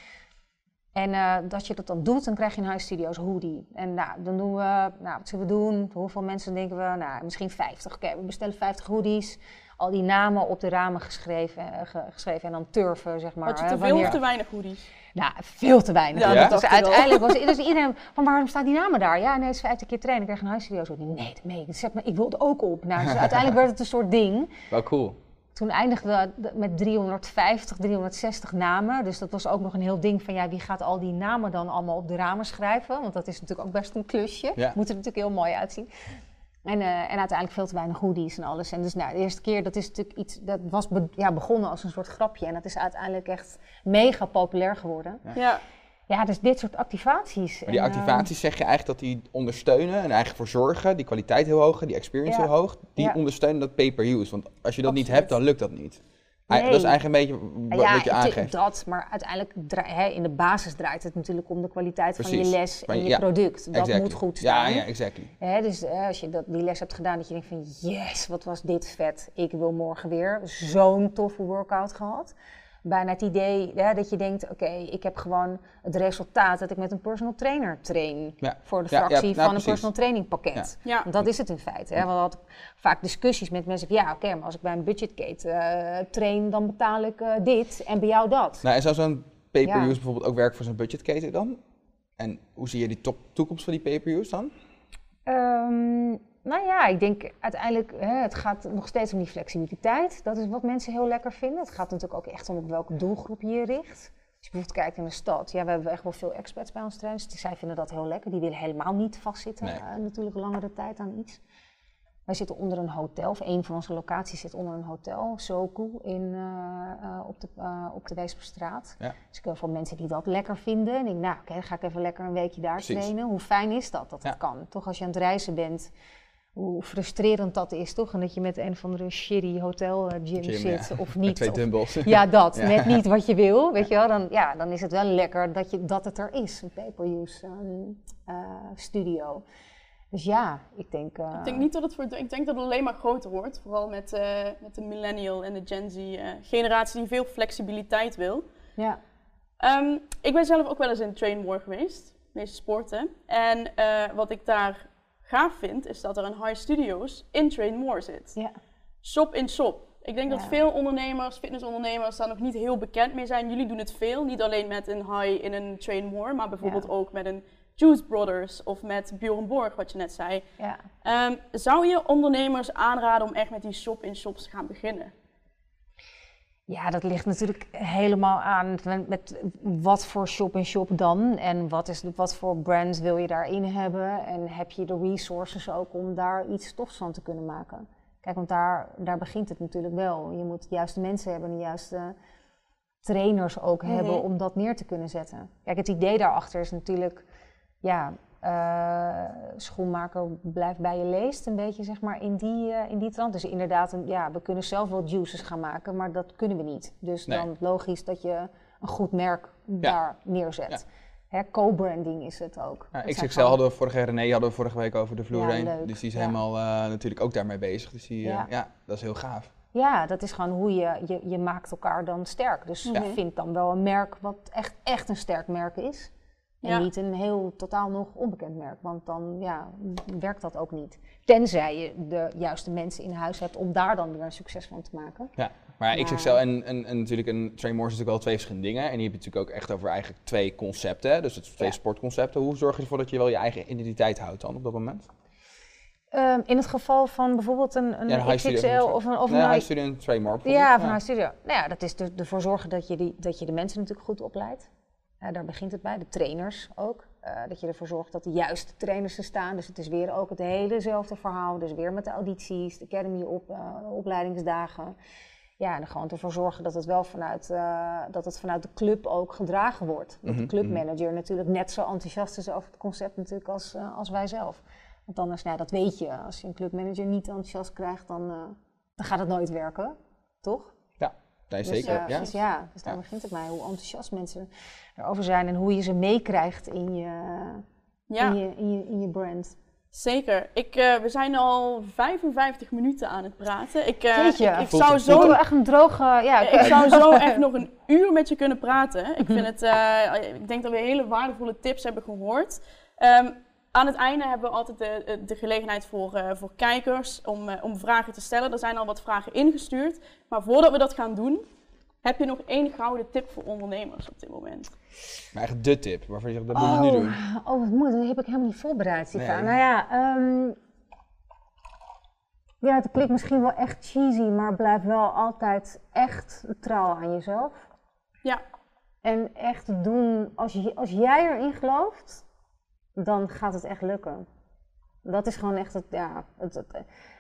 En uh, dat je dat dan doet, dan krijg je een huisstudio's hoodie. En nou, dan doen we, nou, wat zullen we doen? Hoeveel mensen denken we? Nou, misschien 50. Oké, we bestellen 50 hoodies. Al die namen op de ramen geschreven, uh, geschreven en dan turven, zeg maar. Had je te veel of te weinig hoodies? Nou, veel te weinig. Ja, ja? Dus uiteindelijk was dus iedereen van waarom staan die namen daar? Ja, nee, het is 50 keer trainen. Ik krijg een huisstudio's hoodie. Nee, dat meen ik. Zet me, ik wilde ook op. Nou, dus uiteindelijk werd het een soort ding. Wel cool. Toen eindigden we met 350, 360 namen. Dus dat was ook nog een heel ding van ja, wie gaat al die namen dan allemaal op de ramen schrijven? Want dat is natuurlijk ook best een klusje. Ja. Moet er natuurlijk heel mooi uitzien. En, uh, en uiteindelijk veel te weinig goodies en alles. En dus nou, de eerste keer, dat is natuurlijk iets, dat was ja, begonnen als een soort grapje. En dat is uiteindelijk echt mega populair geworden. ja. Ja, dus dit soort activaties. Maar die ehm, activaties zeg je eigenlijk dat die ondersteunen en eigenlijk voor zorgen, die kwaliteit heel hoog, die experience heel hoog, die ondersteunen dat pay-per-use. Want als je dat niet hebt, dan lukt dat niet. Nee. Dat is eigenlijk een beetje wat je aangeeft. dat, maar uiteindelijk he, in de basis draait het natuurlijk om de kwaliteit van je les en je product. Dat moet goed staan. Ja, ja, exactly. dus eh, als je dat, die les hebt gedaan, dat je denkt van yes, wat was dit vet. Ik wil morgen weer zo'n toffe workout gehad bijna het idee dat je denkt, oké, ik heb gewoon het resultaat dat ik met een personal trainer train. Voor de fractie nou, van een personal training pakket. Ja. Want dat is het in feite. Hè. We hadden vaak discussies met mensen van, ja, oké, maar als ik bij een budgetkate uh, train, dan betaal ik uh, dit en bij jou dat. Nou, en zou zo'n pay-per-use bijvoorbeeld ook werken voor zo'n budgetketen dan? En hoe zie je die toekomst van die pay-per-use dan? Um, nou ja, ik denk uiteindelijk, hè, het gaat nog steeds om die flexibiliteit. Dat is wat mensen heel lekker vinden. Het gaat natuurlijk ook echt om op welke doelgroep je je richt. Als je bijvoorbeeld kijkt in de stad, ja, we hebben echt wel veel experts bij ons. Die, zij vinden dat heel lekker. Die willen helemaal niet vastzitten, nee. uh, natuurlijk langere tijd aan iets. Wij zitten onder een hotel, of een van onze locaties zit onder een hotel, Soku, in, uh, uh, op, de, uh, op de Weesperstraat. Ja. Dus ik mensen die dat lekker vinden. En ik nou, oké, dan ga ik even lekker een weekje daar trainen. Hoe fijn is dat, dat dat kan? Toch als je aan het reizen bent, hoe frustrerend dat is, toch? En dat je met een of andere shitty hotel uh, gym, zit of niet. Met twee dumbbells. ja, dat. Net niet wat je wil, weet je wel. Dan, ja, dan is het wel lekker dat, je, dat het er is, een pay-per-use uh, studio. Dus ja, ik denk... Uh, ik denk niet dat het voor... Ik denk dat het alleen maar groter wordt. Vooral met, met de millennial en de Gen Z generatie die veel flexibiliteit wil. Ja. Um, ik ben zelf ook wel eens in Train More geweest. Meeste sporten. En wat ik daar gaaf vind, is dat er een High Studios in Train More zit. Ja. Shop in shop. Ik denk dat veel ondernemers, fitnessondernemers, daar nog niet heel bekend mee zijn. Jullie doen het veel, niet alleen met een High in een Train More, maar bijvoorbeeld ook met een Juice Brothers of met Bjorn Borg, wat je net zei. Ja. Um, zou je ondernemers aanraden om echt met die shop in shops te gaan beginnen? Ja, dat ligt natuurlijk helemaal aan met, wat voor shop-in-shop dan en wat, is, wat voor brand wil je daarin hebben en heb je de resources ook om daar iets stofs van te kunnen maken. Kijk, want daar, daar begint het natuurlijk wel. Je moet de juiste mensen hebben, de juiste trainers ook mhm. hebben om dat neer te kunnen zetten. Kijk, het idee daarachter is natuurlijk, ja, uh, schoenmaker blijft bij je leest, een beetje zeg maar in die, uh, in die trant. Dus inderdaad, een, ja, we kunnen zelf wel juices gaan maken, maar dat kunnen we niet. Dus dan logisch dat je een goed merk daar neerzet. Ja. Co-branding is het ook. Ja, XXL hadden we vorige René hadden we vorige week over de vloer heen. Dus die is helemaal uh, natuurlijk ook daarmee bezig. Dus die, ja. dat is heel gaaf. Ja, dat is gewoon hoe je, je, je maakt elkaar dan sterk. Dus je vindt dan wel een merk wat echt, echt een sterk merk is. En niet een heel totaal nog onbekend merk, want dan ja, werkt dat ook niet. Tenzij je de juiste mensen in huis hebt om daar dan weer een succes van te maken. Ja, maar XXL en, en, en natuurlijk een Train More is natuurlijk wel twee verschillende dingen. En die heb je natuurlijk ook echt over eigenlijk twee concepten. Dus het twee sportconcepten. Hoe zorg je ervoor dat je wel je eigen identiteit houdt dan op dat moment? Um, in het geval van bijvoorbeeld een, een, ja, XXL of een, of nee, een high studio en Train More Ja, van ja. high studio. Nou ja, dat is ervoor zorgen dat je, die, dat je de mensen natuurlijk goed opleidt. Uh, daar begint het bij, de trainers ook. Uh, dat je ervoor zorgt dat de juiste trainers er staan. Dus het is weer ook het helezelfde verhaal. Dus weer met de audities, de academy op, uh, opleidingsdagen. Ja, en gewoon ervoor zorgen dat het wel vanuit, dat het vanuit de club ook gedragen wordt. Dat de mhm, clubmanager mhm. natuurlijk net zo enthousiast is over het concept natuurlijk als, als wij zelf. Want anders, nou, dat weet je. Als je een clubmanager niet enthousiast krijgt, dan, dan gaat het nooit werken. Toch? Nee, dus, zeker. ja. Dus ja, dus daar begint het mij. Hoe enthousiast mensen erover zijn en hoe je ze meekrijgt in je, in, je, in, je, in je brand. Zeker. Ik, uh, we zijn al 55 minuten aan het praten. Ik, uh, ik, ik zou zo echt een droge. Ja, ik zou zo echt nog een uur met je kunnen praten. Ik vind het. Uh, ik denk dat we hele waardevolle tips hebben gehoord. Um, aan het einde hebben we altijd de, de gelegenheid voor, voor kijkers om, om vragen te stellen. Er zijn al wat vragen ingestuurd. Maar voordat we dat gaan doen, heb je nog één gouden tip voor ondernemers op dit moment? Maar echt de tip, waarvan je zegt, dat moet je nu doen. Oh, wat mooi, dat heb ik helemaal niet voorbereid, Nee. Nou ja, um, ja, het klinkt misschien wel echt cheesy, maar blijf wel altijd echt trouw aan jezelf. Ja. En echt doen, als, je, als jij erin gelooft, dan gaat het echt lukken. Dat is gewoon echt het, ja, het, het,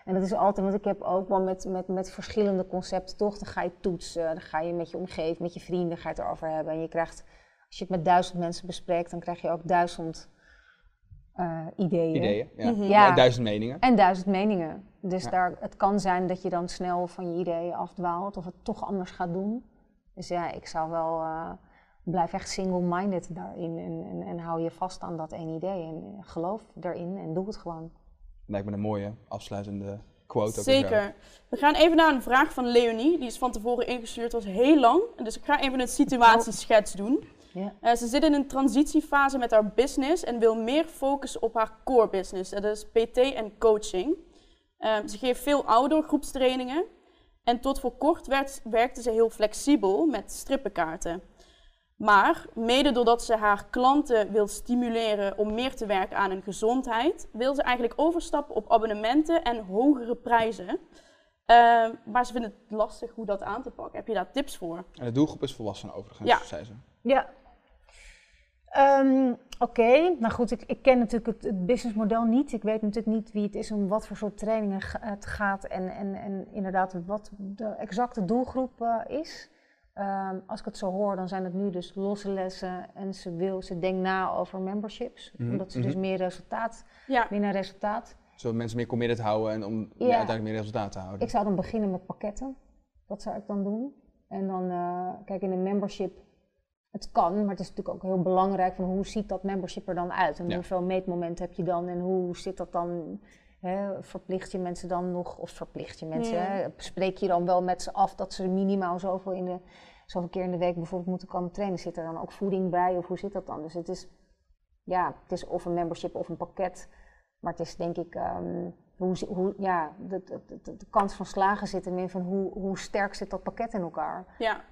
en dat is altijd, want ik heb ook wel met, met, met verschillende concepten toch, dan ga je toetsen, dan ga je met je omgeving, met je vrienden ga je het erover hebben. En je krijgt, als je het met duizend mensen bespreekt, dan krijg je ook duizend uh, ideeën. Ideeën, ja. Mhm. ja. En duizend meningen. En duizend meningen. Dus daar, het kan zijn dat je dan snel van je ideeën afdwaalt of het toch anders gaat doen. Dus ja, ik zou wel, uh, blijf echt single-minded daarin en, en, en, hou je vast aan dat één idee en geloof erin en doe het gewoon. Lijkt me een mooie afsluitende quote. Zeker. We gaan even naar een vraag van Leonie. Die is van tevoren ingestuurd, was heel lang. Dus ik ga even een situatieschets doen. Ja. Uh, ze zit in een transitiefase met haar business en wil meer focussen op haar core business. Dat is PT en coaching. Uh, ze geeft veel outdoor groepstrainingen. En tot voor kort werd, werkte ze heel flexibel met strippenkaarten. Maar mede doordat ze haar klanten wil stimuleren om meer te werken aan hun gezondheid, wil ze eigenlijk overstappen op abonnementen en hogere prijzen. Uh, maar ze vinden het lastig hoe dat aan te pakken. Heb je daar tips voor? En de doelgroep is volwassenen overigens, ja. zei ze. Ja. Um, Oké, nou goed, ik, ik, ken natuurlijk het, businessmodel niet. Ik weet natuurlijk niet wie het is, om wat voor soort trainingen het gaat en, en, en inderdaad wat de exacte doelgroep uh, is. Um, als ik het zo hoor, dan zijn het nu dus losse lessen en ze, wil, ze denkt na over memberships. Mm Omdat ze dus mhm. meer resultaat, ja. meer naar resultaat. Zodat mensen meer committed houden en om ja. uiteindelijk meer resultaat te houden. Ik zou dan beginnen met pakketten. Dat zou ik dan doen. En dan, uh, kijk, in een membership, het kan, maar het is natuurlijk ook heel belangrijk van hoe ziet dat membership er dan uit? En hoeveel meetmomenten heb je dan en hoe zit dat dan verplicht je mensen dan nog, of verplicht je mensen, spreek je dan wel met ze af dat ze minimaal zoveel, in de, zoveel keer in de week bijvoorbeeld moeten komen trainen? Zit er dan ook voeding bij of hoe zit dat dan? Dus het is, ja, het is of een membership of een pakket, maar het is denk ik, um, hoe, hoe, ja, de, de, de, de, kans van slagen zit er meer van hoe, hoe sterk zit dat pakket in elkaar. Ja.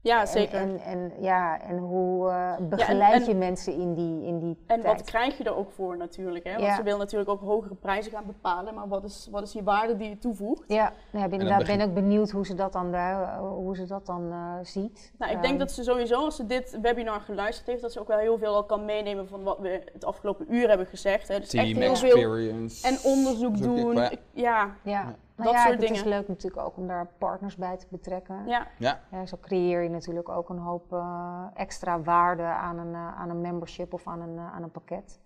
Ja, zeker. En, en, ja, en hoe uh, begeleid je mensen in die, in die En wat krijg je er ook voor natuurlijk? Hè? Want ze wil natuurlijk ook hogere prijzen gaan bepalen. Maar wat is, wat is die waarde die je toevoegt? Ja, nou, ja ben, ben ook benieuwd hoe ze dat dan, hoe ze dat dan uh, ziet. Nou, ik denk ehm, dat ze sowieso, als ze dit webinar geluisterd heeft, dat ze ook wel heel veel al kan meenemen van wat we het afgelopen uur hebben gezegd. Hè? Dus Team echt heel experience. Veel en onderzoek doen. ja. ja. Dat ja, soort dingen. Het is leuk natuurlijk ook om daar partners bij te betrekken. Ja. ja. ja zo creëer je natuurlijk ook een hoop uh, extra waarde aan een, uh, aan een membership of aan een, uh, aan een pakket.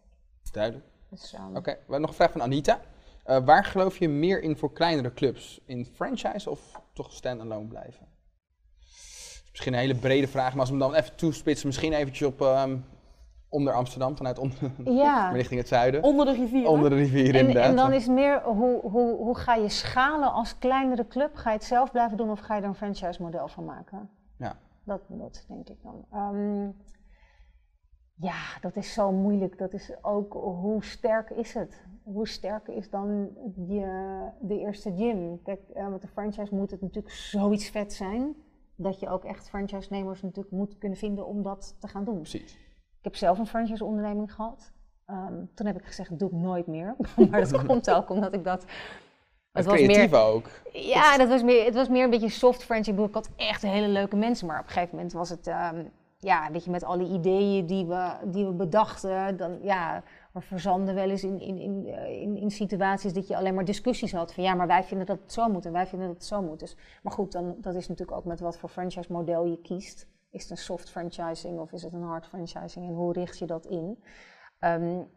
Duidelijk. Dus, um, Oké, okay. we hebben nog een vraag van Anita. waar geloof je meer in voor kleinere clubs? In franchise of toch stand-alone blijven? Misschien een hele brede vraag, maar als we hem dan even toespitsen, misschien eventjes op um, onder Amsterdam, vanuit onder, ja. richting het zuiden. Onder de rivier. Onder de rivier, inderdaad. En dan is meer, hoe, hoe, hoe ga je schalen als kleinere club? Ga je het zelf blijven doen of ga je er een franchise model van maken? Ja. Dat, dat denk ik dan. Um, ja, dat is zo moeilijk. Dat is ook, hoe sterk is het? Hoe sterk is dan die, de eerste gym? Kijk, uh, met de franchise moet het natuurlijk zoiets vet zijn... dat je ook echt franchise-nemers natuurlijk moet kunnen vinden om dat te gaan doen. Precies. Ik heb zelf een franchise-onderneming gehad. Um, toen heb ik gezegd, dat doe ik nooit meer. maar dat komt ook omdat ik dat... Het, was meer, ook. Ja, dat was meer, het was meer een beetje soft franchise. Ik had echt hele leuke mensen, maar op een gegeven moment was het... Um, ja, weet je, met alle ideeën die we, die we bedachten, dan ja, we verzanden wel eens in, in, in, in, in, situaties dat je alleen maar discussies had van ja, maar wij vinden dat het zo moet en wij vinden dat het zo moet. Dus, maar goed, dan, dat is natuurlijk ook met wat voor franchise model je kiest. Is het een soft franchising of is het een hard franchising en hoe richt je dat in? Um,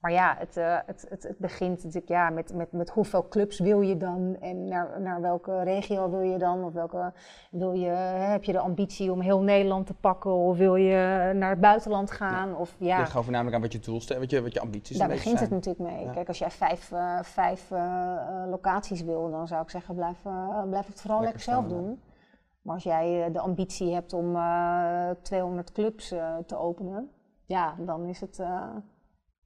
Maar ja, het, uh, het, het, het, begint natuurlijk ja, met, met, met hoeveel clubs wil je dan en naar, naar welke regio wil je dan? Of welke, wil je, heb je de ambitie om heel Nederland te pakken of wil je naar het buitenland gaan? Ja. Of, ja. Ligt gewoon voornamelijk aan wat je doel wat je, wat je ambities Daar begint het natuurlijk mee. Kijk, als jij vijf, uh, vijf uh, locaties wil, dan zou ik zeggen blijf, blijf het vooral lekker, lekker zelf doen. Maar als jij de ambitie hebt om 200 clubs te openen, ja, dan is het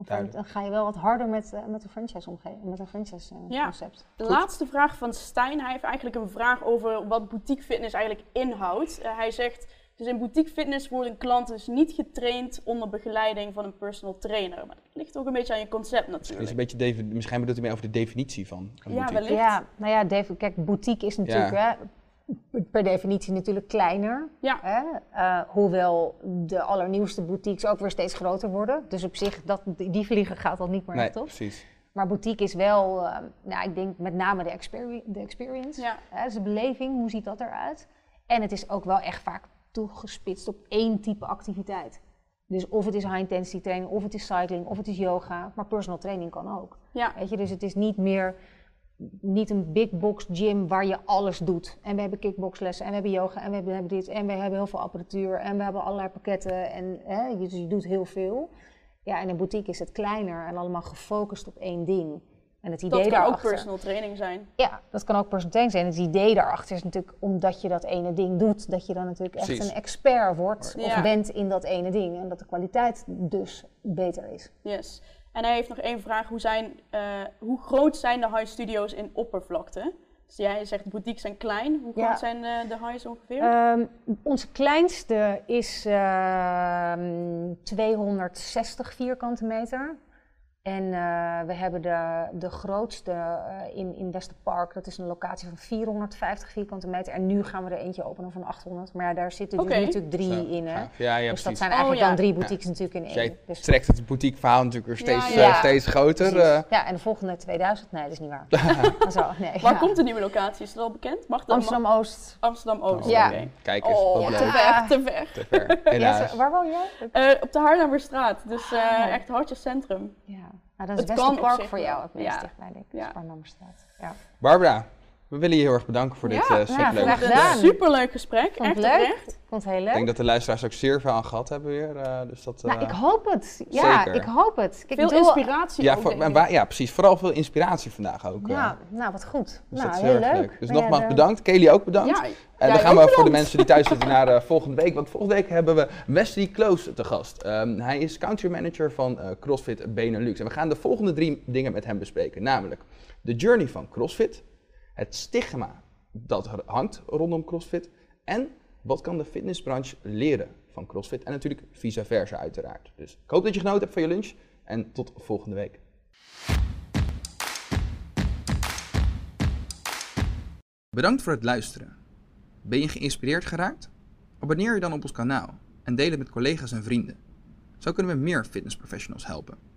dan ga je wel wat harder met, uh, met een franchise omgeven, met een franchise uh, ja. concept. De laatste vraag van Stijn. Hij heeft eigenlijk een vraag over wat boutique fitness eigenlijk inhoudt. Uh, hij zegt, dus in boutique fitness worden klanten dus niet getraind onder begeleiding van een personal trainer. Maar dat ligt ook een beetje aan je concept natuurlijk. Is een beetje misschien bedoelt hij meer over de definitie van, ja, boutique. wellicht. Ja, nou ja, kijk, boutique is natuurlijk... Ja. Hè, per definitie natuurlijk kleiner. Ja. Hè? Uh, hoewel de allernieuwste boutiques ook weer steeds groter worden. Dus op zich, dat, die vliegen gaat al niet meer nee, echt op. precies. Maar boutique is wel, uh, nou, ik denk met name de, experi de experience. Ja. Hè? Dus de beleving, hoe ziet dat eruit? En het is ook wel echt vaak toegespitst op één type activiteit. Dus of het is high intensity training, of het is cycling, of het is yoga. Maar personal training kan ook. Ja. Weet je, dus het is niet meer niet een big box gym waar je alles doet. En we hebben kickboxlessen en we hebben yoga en we hebben, dit en we hebben heel veel apparatuur en we hebben allerlei pakketten en hè, dus je doet heel veel. Ja, en een boutique is het kleiner en allemaal gefocust op één ding. En het idee dat kan daarachter, ook personal training zijn. Ja, dat kan ook personal training zijn. Het idee daarachter is natuurlijk omdat je dat ene ding doet, dat je dan natuurlijk echt Precies. een expert wordt Ja. of bent in dat ene ding. En dat de kwaliteit dus beter is. Yes. En hij heeft nog één vraag. Hoe, zijn, eh, hoe groot zijn de high studio's in oppervlakte? Dus jij zegt boutiques zijn klein. Hoe groot Ja. zijn eh, de highs ongeveer? Ehm, onze kleinste is ehm 260 vierkante meter. En eh, we hebben de, de grootste eh, in, in Westerpark. Dat is een locatie van 450 vierkante meter. En nu gaan we er eentje openen van 800. Maar ja, daar zitten dus Oké. natuurlijk drie Zo, in. Hè? Ja, ja, dus dat zijn Oh, eigenlijk ja. dan drie boutiques natuurlijk in Dus één. jij Dus, trekt het boutique verhaal natuurlijk weer steeds, Ja, eh, ja. steeds groter. eh. ja, en de volgende 2000? Nee, dat is niet waar. Zo, nee, Waar ja. komt de nieuwe locatie? Is dat al bekend? Mag dat Amsterdam-Oost. Amsterdam-Oost. Ja. oké. Kijk eens, Oh, te ver, te ver. Te ver, Ja, waar woon jij? Eh, op de Haarlemmerstraat, dus eh, Ah. echt hartje centrum. Ja, nou, dat is Het kan op Westerpark zich voor jou het meest Ja. dichtbij, denk ik. Ja. Sparrenammerstraat. Ja. Barbara, we willen je heel erg bedanken voor dit Ja, eh ja, superleuke graag gesprek. superleuk gesprek, Vond echt het leuk. oprecht. Ik vond het heel Ik leuk. denk dat de luisteraars ook zeer veel aan gehad hebben weer. eh, dus dat, Nou, eh, ik hoop het. Ja, zeker. ik hoop het. Kijk, Veel ik inspiratie ja, ook, en ik. ja, precies. Vooral veel inspiratie vandaag ook. Ja, nou wat goed. dus nou, dat is heel erg leuk. Dus nogmaals de- bedankt. Kelly ook bedankt. Ja, En dan gaan we voor de mensen die thuis zitten naar de volgende week. Want volgende week hebben we Wesley Close te gast. Ehm, hij is country manager van eh, CrossFit Benelux. En we gaan de volgende drie dingen met hem bespreken. Namelijk de journey van CrossFit. Het stigma dat hangt rondom CrossFit. En wat kan de fitnessbranche leren van CrossFit. En natuurlijk vice versa uiteraard. Dus ik hoop dat je genoten hebt van je lunch. En tot volgende week. Bedankt voor het luisteren. Ben je geïnspireerd geraakt? Abonneer je dan op ons kanaal en deel het met collega's en vrienden. Zo kunnen we meer fitnessprofessionals helpen.